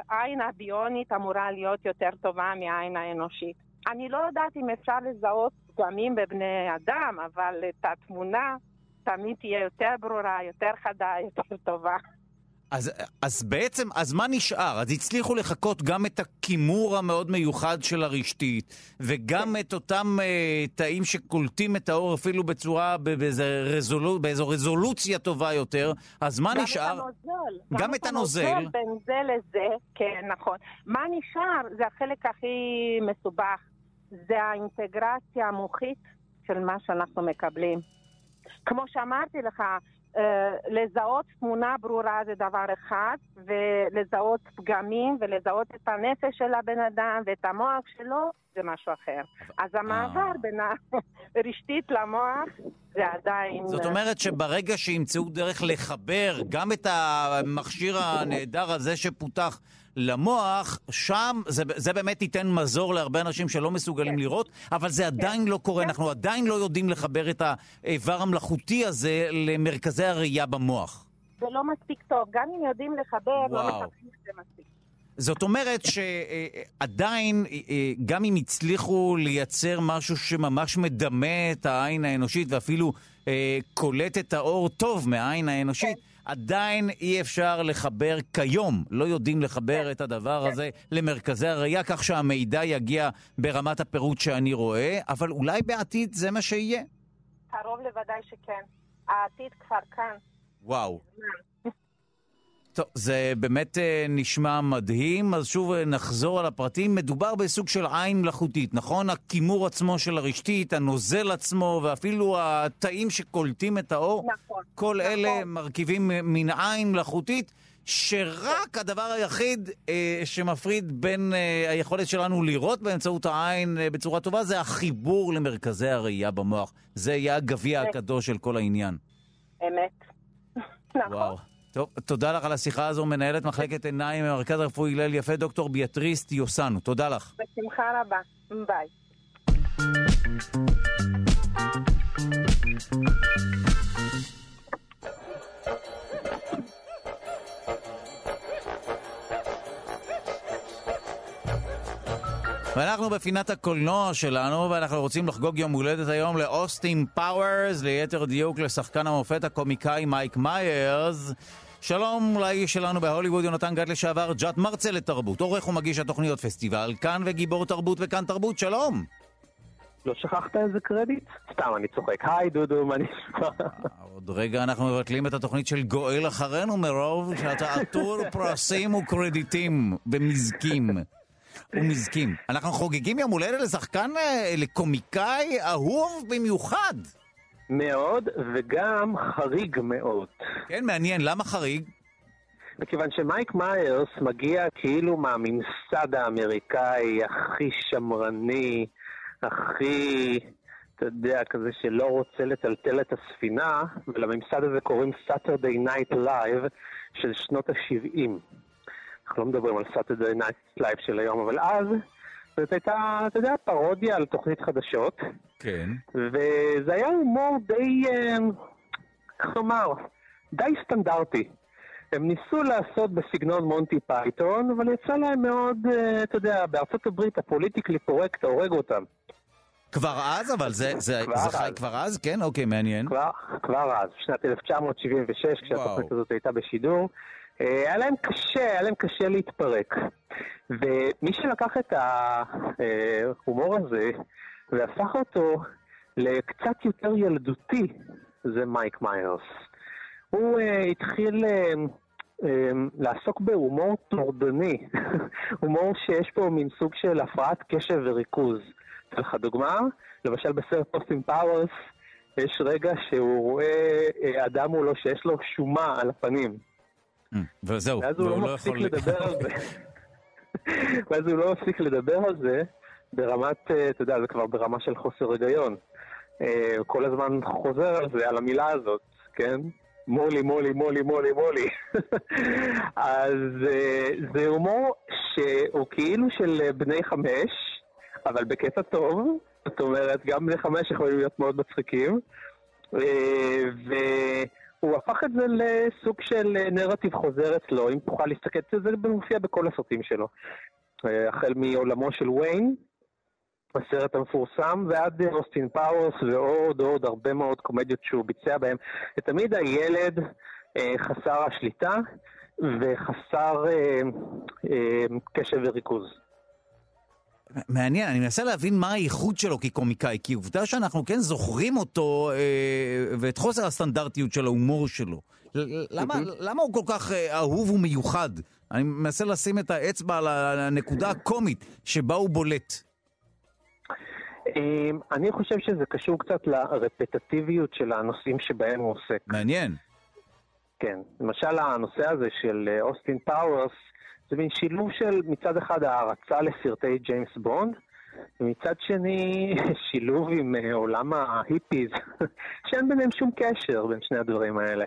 העין הביונית אמורה להיות יותר טובה מהעין האנושית. אני לא יודעת אם אפשר לזהות פגמים בבני אדם, אבל את התמונה תמיד תהיה יותר ברורה, יותר חדה, יותר טובה. אז, אז בעצם, אז מה נשאר? אז הצליחו לחקות גם את הכימור המאוד מיוחד של הרשתית, וגם את אותם אה, תאים שקולטים את האור אפילו בצורה, באיזו רזולוצ, באיזו רזולוציה טובה יותר, אז מה גם נשאר? את הנוזל. גם, גם את הנוזל. גם את הנוזל בין זה לזה, כן, נכון. מה נשאר? זה החלק הכי מסובך. זה האינטגרציה המוחית של מה שאנחנו מקבלים. כמו שאמרתי לך, לזהות תמונה ברורה זה דבר אחד, ולזהות פגמים ולזהות את הנפש של הבן אדם ואת המוח שלו זה משהו אחר. אז המעבר אה. בין הרשתית למוח זה עדיין... זאת אומרת שברגע שימצאו דרך לחבר גם את המכשיר הנהדר הזה שפותח למוח, שם זה, זה באמת ייתן מזור להרבה אנשים שלא מסוגלים כן. לראות, אבל זה עדיין כן. לא קורה, כן. אנחנו עדיין לא יודעים לחבר את האיבר המלאכותי הזה למרכזי הראייה במוח. זה לא מספיק טוב, גם אם יודעים לחבר, לא וואו. לא מחברים את זה מספיק. זאת אומרת שעדיין, גם אם הצליחו לייצר משהו שממש מדמה את העין האנושית ואפילו קולט את האור טוב מהעין האנושית, כן. עדיין אי אפשר לחבר כיום, לא יודעים לחבר כן. את הדבר כן. הזה למרכזי הראייה, כך שהמידע יגיע ברמת הפירוט שאני רואה, אבל אולי בעתיד זה מה שיהיה. קרוב לוודאי שכן. העתיד כבר כאן. וואו. טוב, זה באמת אה, נשמע מדהים, אז שוב אה, נחזור על הפרטים. מדובר בסוג של עין מלאכותית, נכון? הכימור עצמו של הרשתית, הנוזל עצמו, ואפילו התאים שקולטים את האור. נכון. כל נכון. אלה מרכיבים מן עין מלאכותית, שרק הדבר היחיד אה, שמפריד בין אה, היכולת שלנו לראות באמצעות העין אה, בצורה טובה, זה החיבור למרכזי הראייה במוח. זה יהיה הגביע הקדוש של כל העניין. אמת. נכון. וואו. טוב, תודה לך על השיחה הזו, מנהלת מחלקת עיניים במרכז הרפואי הלל יפה, דוקטור ביאטריסט יוסנו. תודה לך. בשמחה רבה. ביי. ואנחנו בפינת הקולנוע שלנו, ואנחנו רוצים לחגוג יום הולדת היום לאוסטין פאוורס, ליתר דיוק לשחקן המופת הקומיקאי מייק מיירס. שלום לאיש שלנו בהוליווד, יונתן גת לשעבר, ג'אט מרצה לתרבות, עורך ומגיש התוכניות פסטיבל, כאן וגיבור תרבות וכאן תרבות, שלום! לא שכחת איזה קרדיט? סתם, אני צוחק. היי דודו, מה נשמע? עוד רגע אנחנו מבטלים את התוכנית של גואל אחרינו מרוב שאתה עטור פרסים וקרדיטים ומזקים. ומזקים. אנחנו חוגגים יום הולדת לשחקן, אה, לקומיקאי אהוב במיוחד. מאוד, וגם חריג מאוד. כן, מעניין. למה חריג? מכיוון שמייק מיירס מגיע כאילו מהממסד האמריקאי הכי שמרני, הכי, אתה יודע, כזה שלא רוצה לטלטל את הספינה, ולממסד הזה קוראים Saturday Night Live של שנות ה-70. אנחנו לא מדברים על Saturday Night Live של היום, אבל אז זאת הייתה, אתה יודע, פרודיה על תוכנית חדשות. כן. וזה היה הומור די, אה, איך לומר, די סטנדרטי. הם ניסו לעשות בסגנון מונטי פייתון, אבל יצא להם מאוד, אה, אתה יודע, בארצות הברית הפוליטיקלי קורקט הורג אותם. כבר אז? אבל זה, זה, כבר זה חי כבר אז? כן? אוקיי, מעניין. כבר, כבר אז, שנת 1976, כשהתוכנית הזאת הייתה בשידור. אה, היה להם קשה, היה להם קשה להתפרק. ומי שלקח את ההומור הזה והפך אותו לקצת יותר ילדותי, זה מייק מיירס. הוא uh, התחיל uh, uh, לעסוק בהומור טורדני, הומור שיש פה מין סוג של הפרעת קשב וריכוז. אתן לך דוגמה, למשל בסרט אוסטין פאוורס, יש רגע שהוא רואה אדם מולו שיש לו שומה על הפנים. וזהו, ואז הוא לא מפסיק לדבר על זה. ואז הוא לא מפסיק לדבר על זה ברמת, אתה יודע, זה כבר ברמה של חוסר היגיון. הוא כל הזמן חוזר על זה, על המילה הזאת, כן? moley, moley, moley, moley, moley. אז זה הומור שהוא כאילו של בני חמש, אבל בקטע טוב. זאת אומרת, גם בני חמש יכולים להיות מאוד מצחיקים. והוא הפך את זה לסוג של נרטיב חוזר אצלו, אם תוכל להסתכל, זה מופיע בכל הסרטים שלו. החל מעולמו של ויין, הסרט המפורסם, ועד אוסטין פאוורס ועוד עוד הרבה מאוד קומדיות שהוא ביצע בהם. ותמיד הילד אה, חסר השליטה וחסר אה, אה, קשב וריכוז. מעניין, אני מנסה להבין מה הייחוד שלו כקומיקאי, כי עובדה שאנחנו כן זוכרים אותו אה, ואת חוסר הסטנדרטיות של ההומור שלו. למה, למה הוא כל כך אה, אהוב ומיוחד? אני מנסה לשים את האצבע על הנקודה הקומית שבה הוא בולט. אמ, אני חושב שזה קשור קצת לרפטטיביות של הנושאים שבהם הוא עוסק. מעניין. כן, למשל הנושא הזה של אה, אוסטין פאוורס, זה מין שילוב של מצד אחד הערצה לסרטי ג'יימס בונד, ומצד שני שילוב עם אה, עולם ההיפיז, שאין ביניהם שום קשר בין שני הדברים האלה.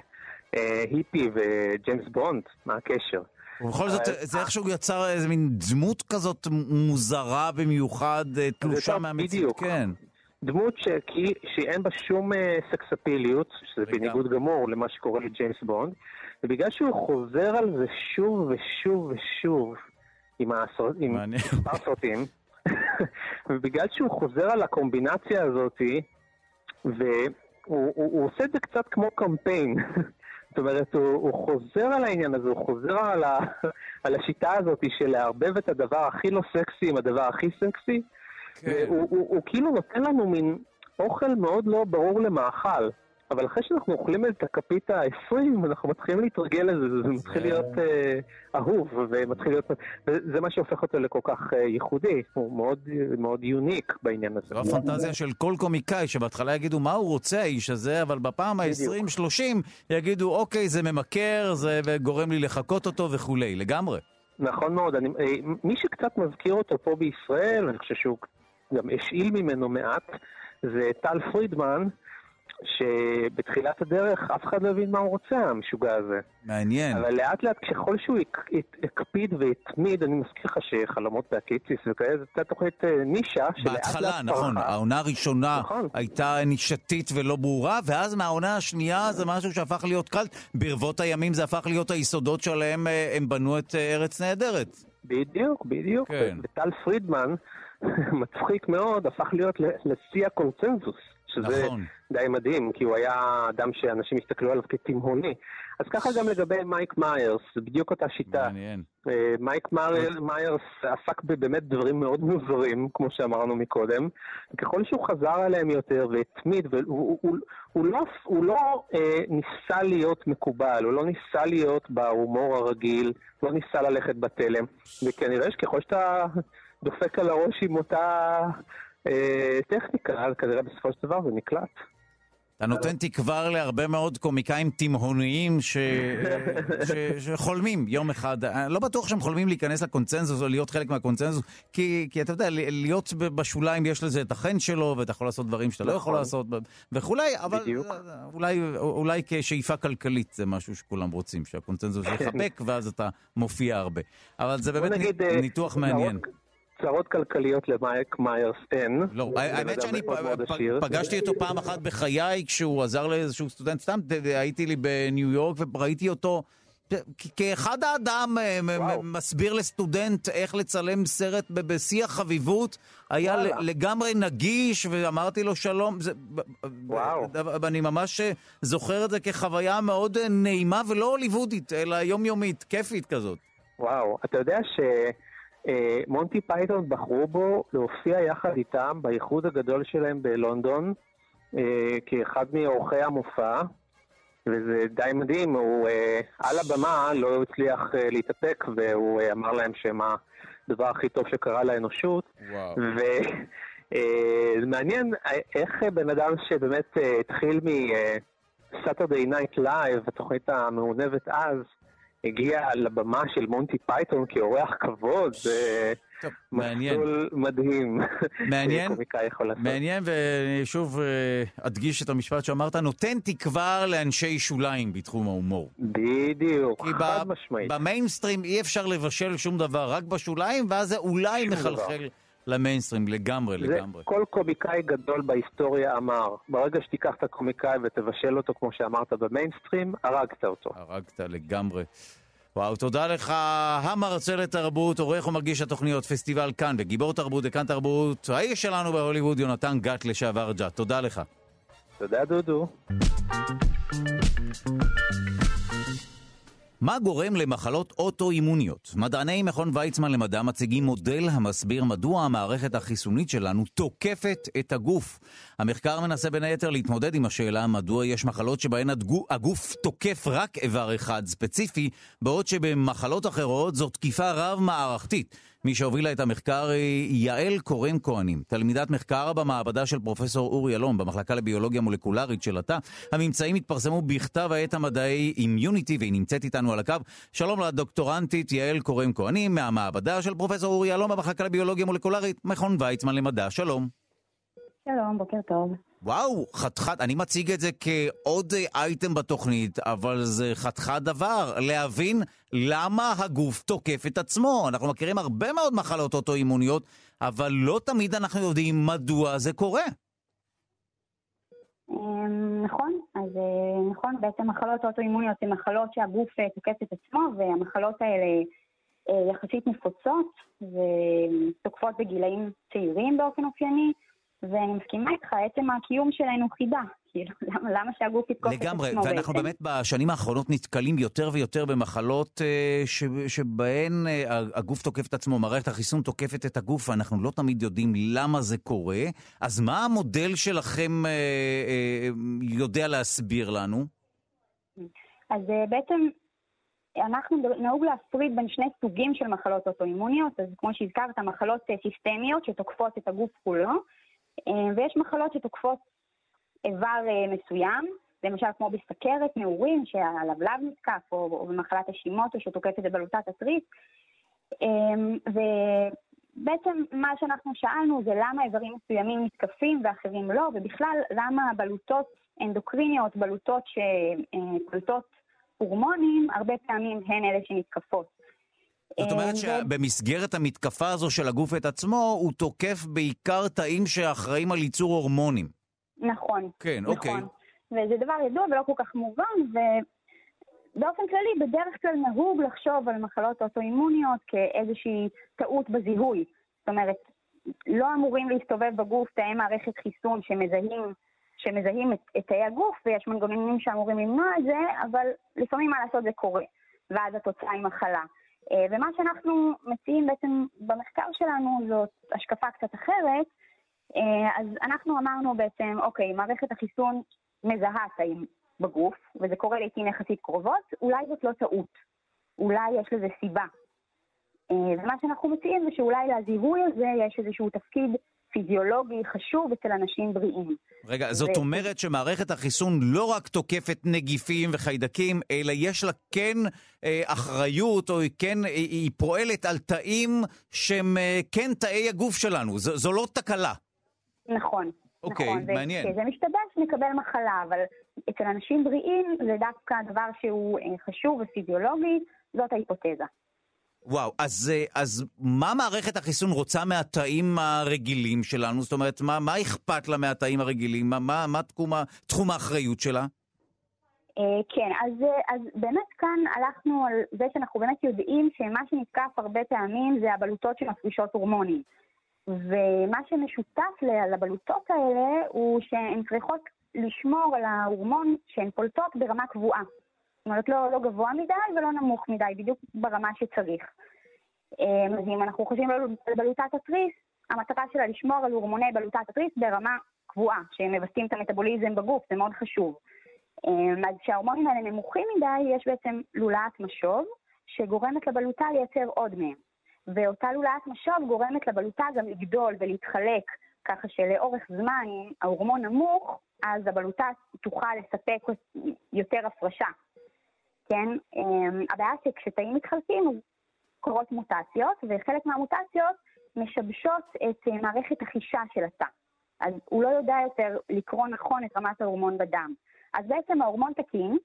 אה, היפי וג'יימס בונד, מה הקשר? ובכל זאת, זה איכשהו יצר איזה מין דמות כזאת מוזרה במיוחד, אה, תלושה מהמציאות. כן. דמות שאין בה שום אה, סקספיליות, שזה בניגוד גמור למה שקורה לג'יימס בונד, ובגלל שהוא חוזר על זה שוב ושוב ושוב עם מספר סרטים, ובגלל שהוא חוזר על הקומבינציה הזאתי, והוא עושה את זה קצת כמו קמפיין. זאת אומרת, הוא, הוא חוזר על העניין הזה, הוא חוזר על, ה, על השיטה הזאת של לערבב את הדבר הכי לא סקסי עם הדבר הכי סקסי. כן. הוא, הוא, הוא, הוא כאילו נותן לנו מין אוכל מאוד לא ברור למאכל. אבל אחרי שאנחנו אוכלים את הכפית ה-20, אנחנו מתחילים להתרגל לזה, זה מתחיל להיות אה, אהוב, ומתחיל להיות... וזה מה שהופך אותו לכל כך אה, ייחודי, הוא מאוד, מאוד יוניק בעניין הזה. זו הפנטזיה של כל קומיקאי, שבהתחלה יגידו מה הוא רוצה האיש הזה, אבל בפעם ה-20-30 יגידו, אוקיי, זה ממכר, זה גורם לי לחקות אותו וכולי, לגמרי. נכון מאוד. אני, אה, מי שקצת מזכיר אותו פה בישראל, אני חושב שהוא גם השאיל ממנו מעט, זה טל פרידמן. שבתחילת הדרך אף אחד לא הבין מה הוא רוצה, המשוגע הזה. מעניין. אבל לאט לאט, ככל שהוא הקפיד והתמיד, אני מזכיר לך שחלומות בהקיציס וכאלה, זו הייתה תוכנית אה, נישה, שלאט בהתחלה, לאט נכון. פרחה. העונה הראשונה נכון. הייתה נישתית ולא ברורה, ואז מהעונה השנייה זה משהו שהפך להיות קלט. ברבות הימים זה הפך להיות היסודות שעליהם אה, הם בנו את אה, ארץ נהדרת. בדיוק, בדיוק. כן. וטל פרידמן, מצחיק מאוד, הפך להיות לשיא הקונצנזוס. שזה נכון. די מדהים, כי הוא היה אדם שאנשים הסתכלו עליו כתימהוני. אז ככה גם לגבי מייק מיירס, זה בדיוק אותה שיטה. מעניין. אה, מייק מיירס עסק בבאמת דברים מאוד מוזרים, כמו שאמרנו מקודם, וככל שהוא חזר עליהם יותר והתמיד, והוא הוא, הוא לא, הוא לא אה, ניסה להיות מקובל, הוא לא ניסה להיות בהומור הרגיל, לא ניסה ללכת בתלם, וכנראה שככל שאתה דופק על הראש עם אותה... אה, טכניקה, אז כנראה בסופו של דבר זה נקלט. אתה נותן תקווה להרבה מאוד קומיקאים תימהוניים ש... ש... שחולמים יום אחד. אני לא בטוח שהם חולמים להיכנס לקונצנזוס או להיות חלק מהקונצנזוס, כי, כי אתה יודע, להיות בשוליים יש לזה את החן שלו, ואתה יכול לעשות דברים שאתה לא יכול נכון. לעשות וכולי, אבל בדיוק. אולי, אולי כשאיפה כלכלית זה משהו שכולם רוצים, שהקונצנזוס יחבק, ואז אתה מופיע הרבה. אבל זה באמת נגיד, ניתוח מעניין. צרות כלכליות למייק מיירס אין. לא, האמת שאני פגשתי אותו פעם אחת בחיי כשהוא עזר לאיזשהו סטודנט, סתם הייתי לי בניו יורק וראיתי אותו כאחד האדם אה, מסביר לסטודנט איך לצלם סרט בשיא החביבות, היה לגמרי נגיש ואמרתי לו שלום. וואו. ואני ממש זוכר את זה כחוויה מאוד נעימה ולא הוליוודית, אלא יומיומית, כיפית כזאת. וואו, אתה יודע ש... אה, מונטי פייתון בחרו בו להופיע יחד איתם באיחוד הגדול שלהם בלונדון אה, כאחד מאורחי המופע, וזה די מדהים, הוא אה, על הבמה לא הצליח להתאפק והוא אמר להם שהם הדבר הכי טוב שקרה לאנושות. וואו. זה מעניין איך בן אדם שבאמת התחיל מ-Saturday Night Live, התוכנית המעונבת אז, הגיע לבמה של מונטי פייתון כאורח כבוד, זה מסלול מדהים. מעניין, מעניין, ושוב אה, אדגיש את המשפט שאמרת, נותן תקווה לאנשי שוליים בתחום ההומור. בדיוק, חד משמעית. כי במיינסטרים אי אפשר לבשל שום דבר, רק בשוליים, ואז זה אולי מחלחל. למיינסטרים, לגמרי, זה לגמרי. כל קומיקאי גדול בהיסטוריה אמר. ברגע שתיקח את הקומיקאי ותבשל אותו, כמו שאמרת, במיינסטרים, הרגת אותו. הרגת לגמרי. וואו, תודה לך, המרצה לתרבות, עורך ומגיש התוכניות פסטיבל כאן, וגיבור תרבות וכאן תרבות, האיש שלנו בהוליווד, יונתן גת לשעבר ג'ת. תודה לך. תודה, דודו. מה גורם למחלות אוטואימוניות? מדעני מכון ויצמן למדע מציגים מודל המסביר מדוע המערכת החיסונית שלנו תוקפת את הגוף. המחקר מנסה בין היתר להתמודד עם השאלה מדוע יש מחלות שבהן הגוף תוקף רק איבר אחד ספציפי, בעוד שבמחלות אחרות זו תקיפה רב-מערכתית. מי שהובילה את המחקר היא יעל קורן כהנים, תלמידת מחקר במעבדה של פרופסור אורי אלון במחלקה לביולוגיה מולקולרית של התא. הממצאים התפרסמו בכתב העת המדעי אימיוניטי והיא נמצאת איתנו על הקו. שלום לדוקטורנטית יעל קורן כהנים מהמעבדה של פרופסור אורי אלון במחלקה לביולוגיה מולקולרית, מכון ויצמן למדע. שלום. שלום, בוקר טוב. וואו, חתיכת, אני מציג את זה כעוד אייטם בתוכנית, אבל זה חתיכת דבר, להבין למה הגוף תוקף את עצמו. אנחנו מכירים הרבה מאוד מחלות אוטואימוניות, אבל לא תמיד אנחנו יודעים מדוע זה קורה. אמ, נכון, אז אה, נכון, בעצם מחלות אוטואימוניות הן מחלות שהגוף אה, תוקף את עצמו, והמחלות האלה אה, יחסית נפוצות ותוקפות בגילאים צעירים באופן אופייני. ואני מסכימה איתך, עצם הקיום שלנו חידה. כאילו, למה, למה שהגוף יתקוף את עצמו בעצם? לגמרי, ואנחנו באמת בשנים האחרונות נתקלים יותר ויותר במחלות אה, ש, שבהן אה, הגוף תוקף את עצמו, מערכת החיסון תוקפת את הגוף, ואנחנו לא תמיד יודעים למה זה קורה. אז מה המודל שלכם אה, אה, יודע להסביר לנו? אז בעצם אנחנו נהוג להפריד בין שני סוגים של מחלות אוטואימוניות, אז כמו שהזכרת, מחלות סיסטמיות שתוקפות את הגוף כולו, ויש מחלות שתוקפות איבר אה, מסוים, למשל כמו בסכרת, נעורים, שהלבלב נתקף, או, או במחלת השימוטו שתוקפת בבלוטת התריס. אה, ובעצם מה שאנחנו שאלנו זה למה איברים מסוימים נתקפים ואחרים לא, ובכלל למה בלוטות אנדוקריניות, בלוטות שפולטות הורמונים, הרבה פעמים הן אלה שנתקפות. זאת אומרת שבמסגרת המתקפה הזו של הגוף את עצמו, הוא תוקף בעיקר תאים שאחראים על ייצור הורמונים. נכון. כן, נכון. אוקיי. וזה דבר ידוע ולא כל כך מובן, ובאופן כללי, בדרך כלל נהוג לחשוב על מחלות אוטואימוניות כאיזושהי טעות בזיהוי. זאת אומרת, לא אמורים להסתובב בגוף תאי מערכת חיסון שמזהים, שמזהים את, את תאי הגוף, ויש מנגנונים שאמורים למנוע את זה, אבל לפעמים מה לעשות זה קורה, ואז התוצאה היא מחלה. אה, ומה שאנחנו מציעים בעצם במחקר שלנו זאת השקפה קצת אחרת. אה, אז אנחנו אמרנו בעצם, אוקיי, מערכת החיסון מזהה תאים בגוף, וזה קורה לעיתים יחסית קרובות, אולי זאת לא טעות. אולי יש לזה סיבה. אה, ומה שאנחנו מציעים זה שאולי לזיהוי הזה יש איזשהו תפקיד פיזיולוגי חשוב אצל אנשים בריאים. רגע, זאת ו... אומרת שמערכת החיסון לא רק תוקפת נגיפים וחיידקים, אלא יש לה כן אה, אחריות, או היא כן, היא, היא פועלת על תאים שהם אה, כן תאי הגוף שלנו. זו, זו לא תקלה. נכון. אוקיי, נכון, מעניין. כשזה משתבש נקבל מחלה, אבל אצל אנשים בריאים זה דווקא דבר שהוא אה, חשוב ופיזיולוגי, זאת ההיפותזה. וואו, אז, אה, אז מה מערכת החיסון רוצה מהתאים הרגילים שלנו? זאת אומרת, מה, מה אכפת לה מהתאים הרגילים? מה, מה, מה תחום, תחום האחריות שלה? אה, כן, אז, אה, אז באמת כאן הלכנו על זה שאנחנו באמת יודעים שמה שנתקף הרבה פעמים זה הבלוטות שמפרישות הורמונים. ומה שמשותף לבלוטות האלה הוא שהן צריכות לשמור על ההורמון שהן פולטות ברמה קבועה. זאת אומרת, לא, לא גבוה מדי ולא נמוך מדי, בדיוק ברמה שצריך. אמ, אז אם אנחנו חושבים על בלוטת התריס, המטרה שלה לשמור על הורמוני בלוטת התריס ברמה קבועה, שהם מבססים את המטאבוליזם בגוף, זה מאוד חשוב. אמ, אז כשההורמונים האלה נמוכים מדי, יש בעצם לולאת משוב, שגורמת לבלוטה לייצר עוד מהם. ואותה לולאת משוב גורמת לבלוטה גם לגדול ולהתחלק ככה שלאורך זמן, אם ההורמון נמוך, אז הבלוטה תוכל לספק יותר הפרשה. כן? אמ, הבעיה שכשתאים מתחלקים, קורות מוטציות, וחלק מהמוטציות משבשות את מערכת החישה של התא. אז הוא לא יודע יותר לקרוא נכון את רמת ההורמון בדם. אז בעצם ההורמון תקין,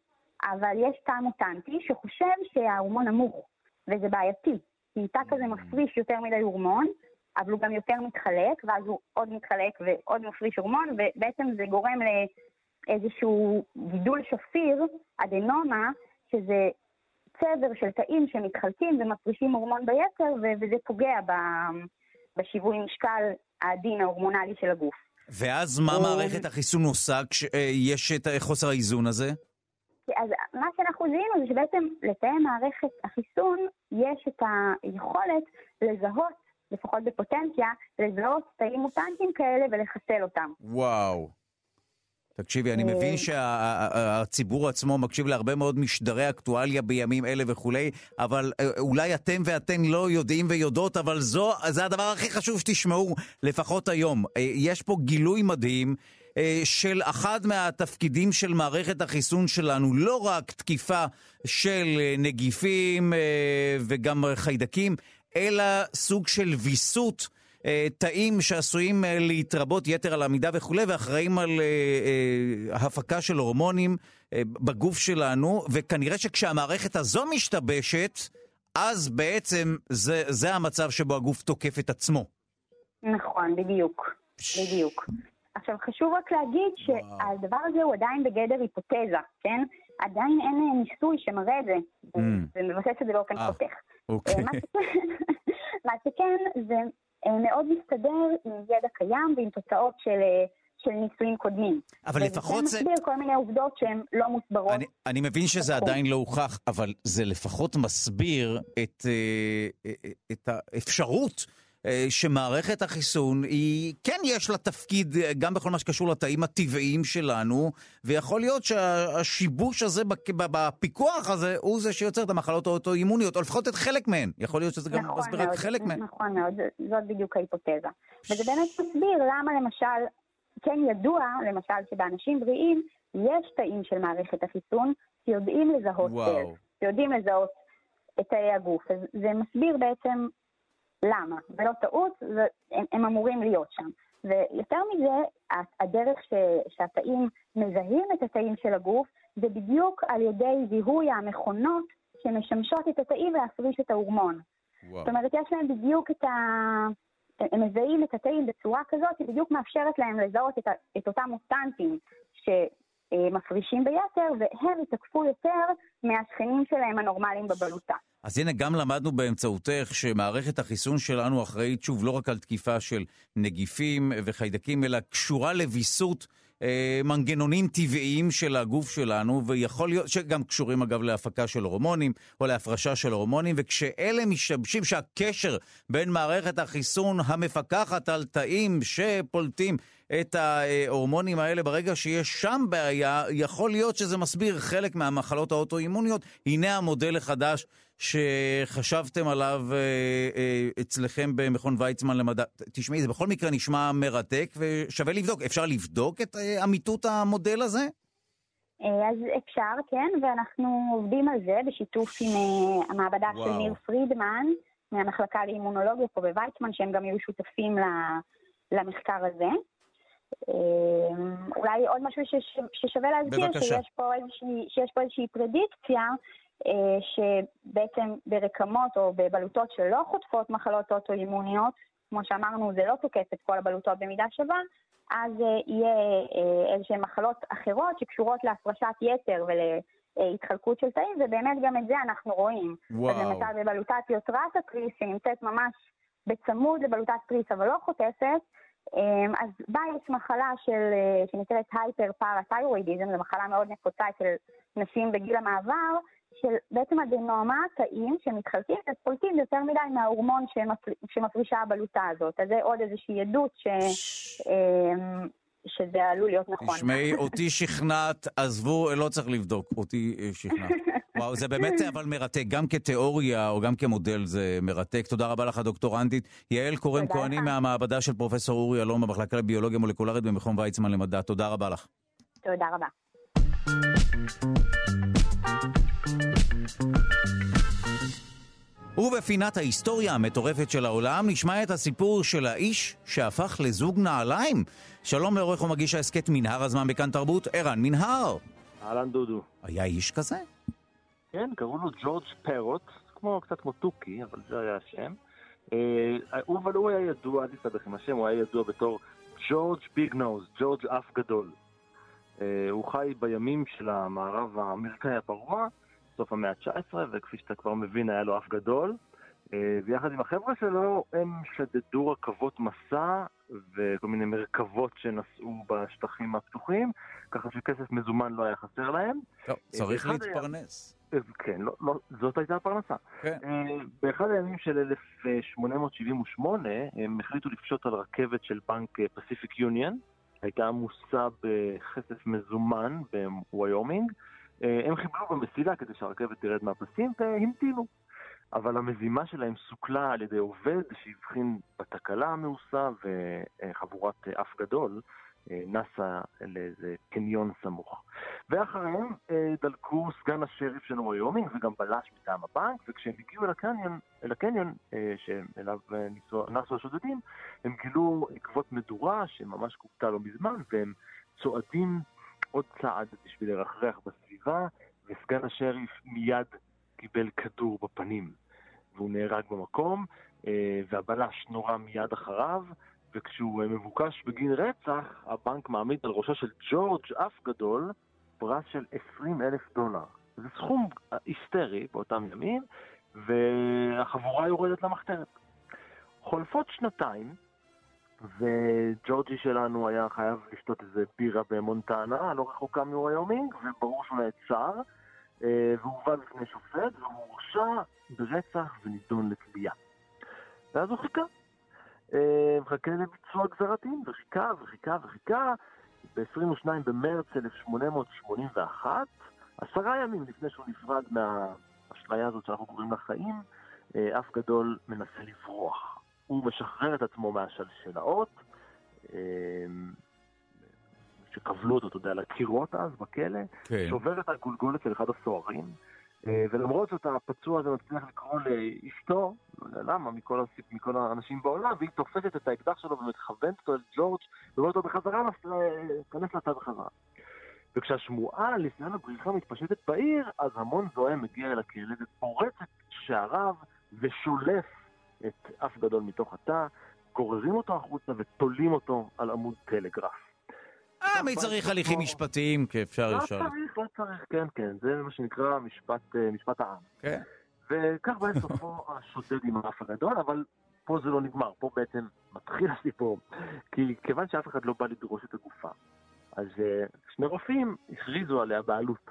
אבל יש תא מוטנטי שחושב שההורמון נמוך, וזה בעייתי, כי תא כזה מפריש יותר מדי הורמון, אבל הוא גם יותר מתחלק, ואז הוא עוד מתחלק ועוד מפריש הורמון, ובעצם זה גורם לאיזשהו גידול שפיר, אדנומה, שזה צבר של תאים שמתחלקים ומפרישים הורמון ביתר, וזה פוגע בשיווי משקל העדין ההורמונלי של הגוף. ואז מה מערכת החיסון עושה כשיש את חוסר האיזון הזה? אז מה שאנחנו זיהינו זה שבעצם לתאי מערכת החיסון יש את היכולת לזהות, לפחות בפוטנציה, לזהות תאים מוטנטים כאלה ולחסל אותם. וואו. תקשיבי, אני מבין אה, שהציבור עצמו מקשיב להרבה מאוד משדרי אקטואליה בימים אלה וכולי, אבל אה, אולי אתם ואתן לא יודעים ויודעות, אבל זו, זה הדבר הכי חשוב שתשמעו, לפחות היום. אה, יש פה גילוי מדהים. של אחד מהתפקידים של מערכת החיסון שלנו, לא רק תקיפה של נגיפים וגם חיידקים, אלא סוג של ויסות אה, תאים שעשויים אה, להתרבות יתר על המידה וכולי, ואחראים על אה, הפקה של הורמונים בגוף שלנו, וכנראה שכשהמערכת הזו משתבשת, אז בעצם זה, זה המצב שבו הגוף תוקף את עצמו. נכון, בדיוק. בדיוק. עכשיו, חשוב רק להגיד שהדבר הזה הוא עדיין בגדר היפותזה, כן? עדיין אין ניסוי שמראה את זה, mm. ומבסס את זה באופן חותך. אוקיי. מה שכן, זה אה, מאוד מסתדר עם ידע קיים ועם תוצאות של... אה, של ניסויים קודמים. אבל לפחות זה... זה מסביר כל מיני עובדות שהן לא מוסברות. אני, אני מבין שזה עדיין לא הוכח, אבל זה לפחות מסביר את, אה, את האפשרות אה, שמערכת החיסון היא, כן יש לה תפקיד אה, גם בכל מה שקשור לתאים הטבעיים שלנו, ויכול להיות שהשיבוש הזה בפיקוח הזה הוא זה שיוצר את המחלות האוטואימוניות, או לפחות את חלק מהן. יכול להיות שזה גם נכון מסביר את חלק מהן. נכון מאוד, זאת בדיוק ההיפותזה. וזה באמת מסביר למה למשל, כן ידוע, למשל, שבאנשים בריאים יש תאים של מערכת החיסון שיודעים לזהות סלס, שיודעים לזהות את תאי הגוף. אז זה מסביר בעצם למה, ולא טעות, הם, הם אמורים להיות שם. ויותר מזה, הדרך ש, שהתאים מזהים את התאים של הגוף, זה בדיוק על ידי זיהוי המכונות שמשמשות את התאים להפריש את ההורמון. וואו. זאת אומרת, יש להם בדיוק את ה... הם מזהים את התאים בצורה כזאת, היא בדיוק מאפשרת להם לזהות את, ה... את אותם מוטנטים שמפרישים ביתר, והם יתקפו יותר מהשכנים שלהם הנורמליים בבלוטה. אז הנה, גם למדנו באמצעותך שמערכת החיסון שלנו אחראית, שוב, לא רק על תקיפה של נגיפים וחיידקים, אלא קשורה לוויסות אה, מנגנונים טבעיים של הגוף שלנו, ויכול להיות, שגם קשורים אגב להפקה של הורמונים, או להפרשה של הורמונים, וכשאלה משתבשים שהקשר בין מערכת החיסון המפקחת על תאים שפולטים את ההורמונים האלה, ברגע שיש שם בעיה, יכול להיות שזה מסביר חלק מהמחלות האוטואימוניות. הנה המודל החדש שחשבתם עליו אה, אה, אצלכם במכון ויצמן למדע. תשמעי, זה בכל מקרה נשמע מרתק ושווה לבדוק. אפשר לבדוק את אה, אמיתות המודל הזה? אז אפשר, כן, ואנחנו עובדים על זה בשיתוף עם המעבדה וואו. של ניר פרידמן מהמחלקה לאימונולוגיה פה בוויצמן, שהם גם יהיו שותפים למחקר הזה. אולי עוד משהו ששווה להזכיר, שיש פה, איזושהי, שיש פה איזושהי פרדיקציה אה, שבעצם ברקמות או בבלוטות שלא חוטפות מחלות אוטואימוניות, כמו שאמרנו, זה לא תוקף את כל הבלוטות במידה שווה, אז אה, יהיה אה, איזשהן מחלות אחרות שקשורות להפרשת יתר ולהתחלקות של תאים, ובאמת גם את זה אנחנו רואים. וואו. אז למשל בבלוטת יוטרת התריס, שנמצאת ממש בצמוד לבלוטת תריס אבל לא חוטפת, אז בה יש מחלה של, שנקראת הייפר פארתיירואידיזם, זו מחלה מאוד נפוצה אצל נשים בגיל המעבר, של בעצם אדנומה, תאים שמתחלקים ופולטים יותר מדי מההורמון שמפרישה הבלוטה הזאת. אז זה עוד איזושהי עדות ש... אמ, שזה עלול להיות נכון. תשמעי, אותי שכנעת, עזבו, לא צריך לבדוק, אותי אה, שכנעת. וואו, זה באמת אבל מרתק, גם כתיאוריה או גם כמודל זה מרתק. תודה רבה לך, דוקטורנטית. יעל קורן כהני מהמעבדה של פרופ' אורי אלון במחלקה לביולוגיה מולקולרית במכון ויצמן למדע. תודה רבה לך. תודה רבה. ובפינת ההיסטוריה המטורפת של העולם נשמע את הסיפור של האיש שהפך לזוג נעליים. שלום לעורך ומגיש ההסכת מנהר הזמן בכאן תרבות, ערן מנהר. אהלן דודו. היה איש כזה? כן, קראו לו ג'ורג' פרוט, כמו, קצת כמו תוכי, אבל זה היה השם. אה, אבל הוא היה ידוע, אל תסתבך עם השם, הוא היה ידוע בתור ג'ורג' ביג נוז, ג'ורג' אף גדול. אה, הוא חי בימים של המערב האמריקאי הפרוע, סוף המאה ה-19, וכפי שאתה כבר מבין, היה לו אף גדול. אה, ויחד עם החבר'ה שלו, הם שדדו רכבות מסע וכל מיני מרכבות שנסעו בשטחים הפתוחים, ככה שכסף מזומן לא היה חסר להם. טוב, צריך להתפרנס. היה... כן, לא, לא, זאת הייתה הפרנסה. כן. אה, באחד הימים של 1878, הם החליטו לפשוט על רכבת של בנק פסיפיק יוניון, הייתה עמוסה בכסף מזומן בוויומינג. אה, הם חיבלו במסילה כדי שהרכבת תרד מהפסים והמתינו. אבל המזימה שלהם סוכלה על ידי עובד שהבחין בתקלה המעושה וחבורת אף גדול אה, נסה לאיזה קניון סמוך. ואחריהם אה, דלקו סגן השריף של וויומינג וגם בלש מטעם הבנק, וכשהם הגיעו אל הקניון, אל הקניון שאליו נסו השודדים, הם גילו עקבות מדורה שממש קופתה לא מזמן, והם צועדים עוד צעד בשביל לרחרח בסביבה, וסגן השריף מיד קיבל כדור בפנים, והוא נהרג במקום, אה, והבלש נורה מיד אחריו, וכשהוא אה, מבוקש בגין רצח, הבנק מעמיד על ראשו של ג'ורג' אף גדול פרס של 20 אלף דולר. זה סכום היסטרי באותם ימים, והחבורה יורדת למחתרת. חולפות שנתיים, וג'ורג'י שלנו היה חייב לשתות איזה בירה במונטנה, לא רחוקה מוויומינג, וברור שהוא נעצר, אה, והובא בפני שופט, והוא הורשע ברצח ונידון לתביעה. ואז הוא חיכה. אה, מחכה לביצוע גזרת דין, וחיכה וחיכה וחיכה. ב-22 במרץ 1881, עשרה ימים לפני שהוא נפרד מהאשליה הזאת שאנחנו קוראים לה חיים, אה, אף גדול מנסה לברוח. הוא משחרר את עצמו מהשלשלאות, אמ, שכבלו אותו, אתה יודע, לקירות אז בכלא, כן. שובר את הגולגולת של אחד הסוהרים, אה, ולמרות זאת הפצוע הזה מצליח לקרוא לאשתו, לא יודע למה, מכל, הסיפ, מכל האנשים בעולם, והיא תופסת את האקדח שלו ומתכוונת אותו אל ג'ורג' ואומרת לו בחזרה, כנס לתא בחזרה. וכשהשמועה על ניסיון הבריחה מתפשטת בעיר, אז המון זוהם מגיע אל הכלא ופורץ את שעריו ושולף את אף גדול מתוך התא, גוררים אותו החוצה ותולים אותו על עמוד טלגרף. אה, מי צריך הליכים משפטיים, כאפשר לא ישר. לא צריך, לא צריך, כן, כן, זה מה שנקרא משפט, אה, העם. כן. וכך בא סופו השודד עם האף הגדול, אבל פה זה לא נגמר, פה בעצם מתחיל הסיפור. כי כיוון שאף אחד לא בא לדרוש את הגופה, אז אה, שני רופאים הכריזו עליה בעלות.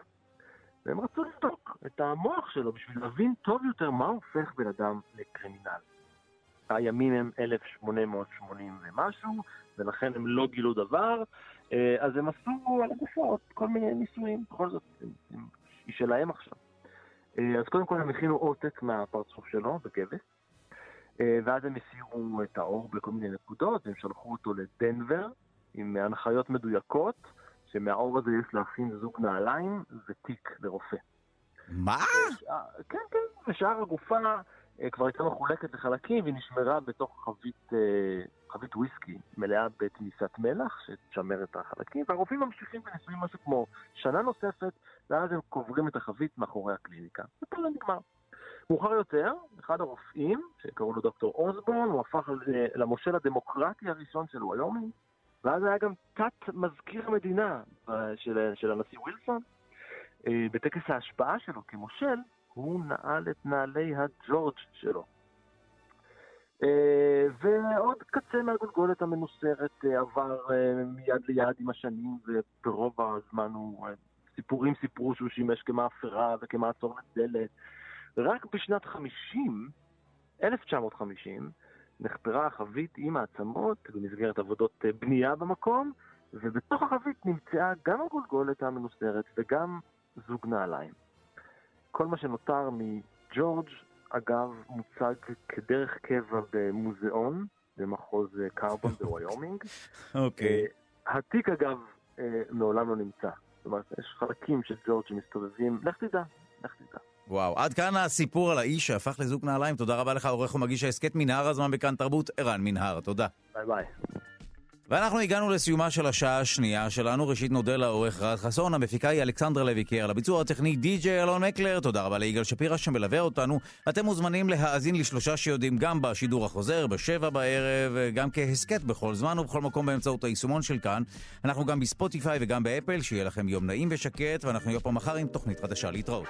והם רצו לבדוק את המוח שלו בשביל להבין טוב יותר מה הופך בן אדם לקרימינל. הימים הם 1880 ומשהו, ולכן הם לא גילו דבר, אה, אז הם עשו על הגופות כל מיני ניסויים, בכל זאת, היא שלהם עכשיו. אה, אז קודם כל הם הכינו עותק מהפרצוף שלו בכבש, אה, ואז הם הסירו את האור בכל מיני נקודות, והם שלחו אותו לדנבר עם הנחיות מדויקות, שמהאור הזה יש להכין זוג נעליים ותיק לרופא. מה? כן, כן, ושאר הגופה כבר הייתה מחולקת לחלקים והיא נשמרה בתוך חבית, אה, חבית וויסקי מלאה בתמיסת מלח שתשמר את החלקים, והרופאים ממשיכים וניסויים משהו כמו שנה נוספת, ואז הם קוברים את החבית מאחורי הקליניקה. ופה זה נגמר. מאוחר יותר, אחד הרופאים, שקראו לו דוקטור אוסבורן, הוא הפך למושל הדמוקרטי הראשון של ויומינג, ואז היה גם תת מזכיר המדינה אה, של, של הנשיא ווילסון. בטקס ההשבעה שלו כמושל, הוא נעל את נעלי הג'ורג' שלו. אה, ועוד קצה מהגולגולת המנוסרת אה, עבר אה, מיד ליד עם השנים, וברוב הזמן הוא... סיפורים סיפרו שהוא שימש כמאפרה וכמעצור לדלת. רק בשנת 50, 1950, נחפרה החבית עם העצמות במסגרת עבודות בנייה במקום, ובתוך החבית נמצאה גם הגולגולת המנוסרת וגם זוג נעליים. כל מה שנותר מג'ורג', אגב, מוצג כדרך קבע במוזיאון, במחוז קרבון בוויומינג. אוקיי. אה, התיק, אגב, אה, מעולם לא נמצא. זאת אומרת, יש חלקים של ג'ורג' שמסתובבים, לך תדע, לך תדע. וואו, עד כאן הסיפור על האיש שהפך לזוג נעליים. תודה רבה לך, עורך ומגיש ההסכת מנהר הזמן בכאן תרבות, ערן מנהר. תודה. ביי ביי. ואנחנו הגענו לסיומה של השעה השנייה שלנו. ראשית נודה לעורך רד חסון, המפיקה היא אלכסנדר לוי קר, לביצוע הטכני די.ג'יי אלון מקלר, תודה רבה ליגאל שפירא שמלווה אותנו. אתם מוזמנים להאזין לשלושה שיודעים גם בשידור החוזר, בשבע בערב, גם כהסכת בכל זמן ובכל מקום באמצעות היישומון של כאן. אנחנו גם בספוטיפיי וגם באפל, שיהיה לכם יום נעים ושקט, ואנחנו נהיה פה מחר עם תוכנית חדשה להתראות.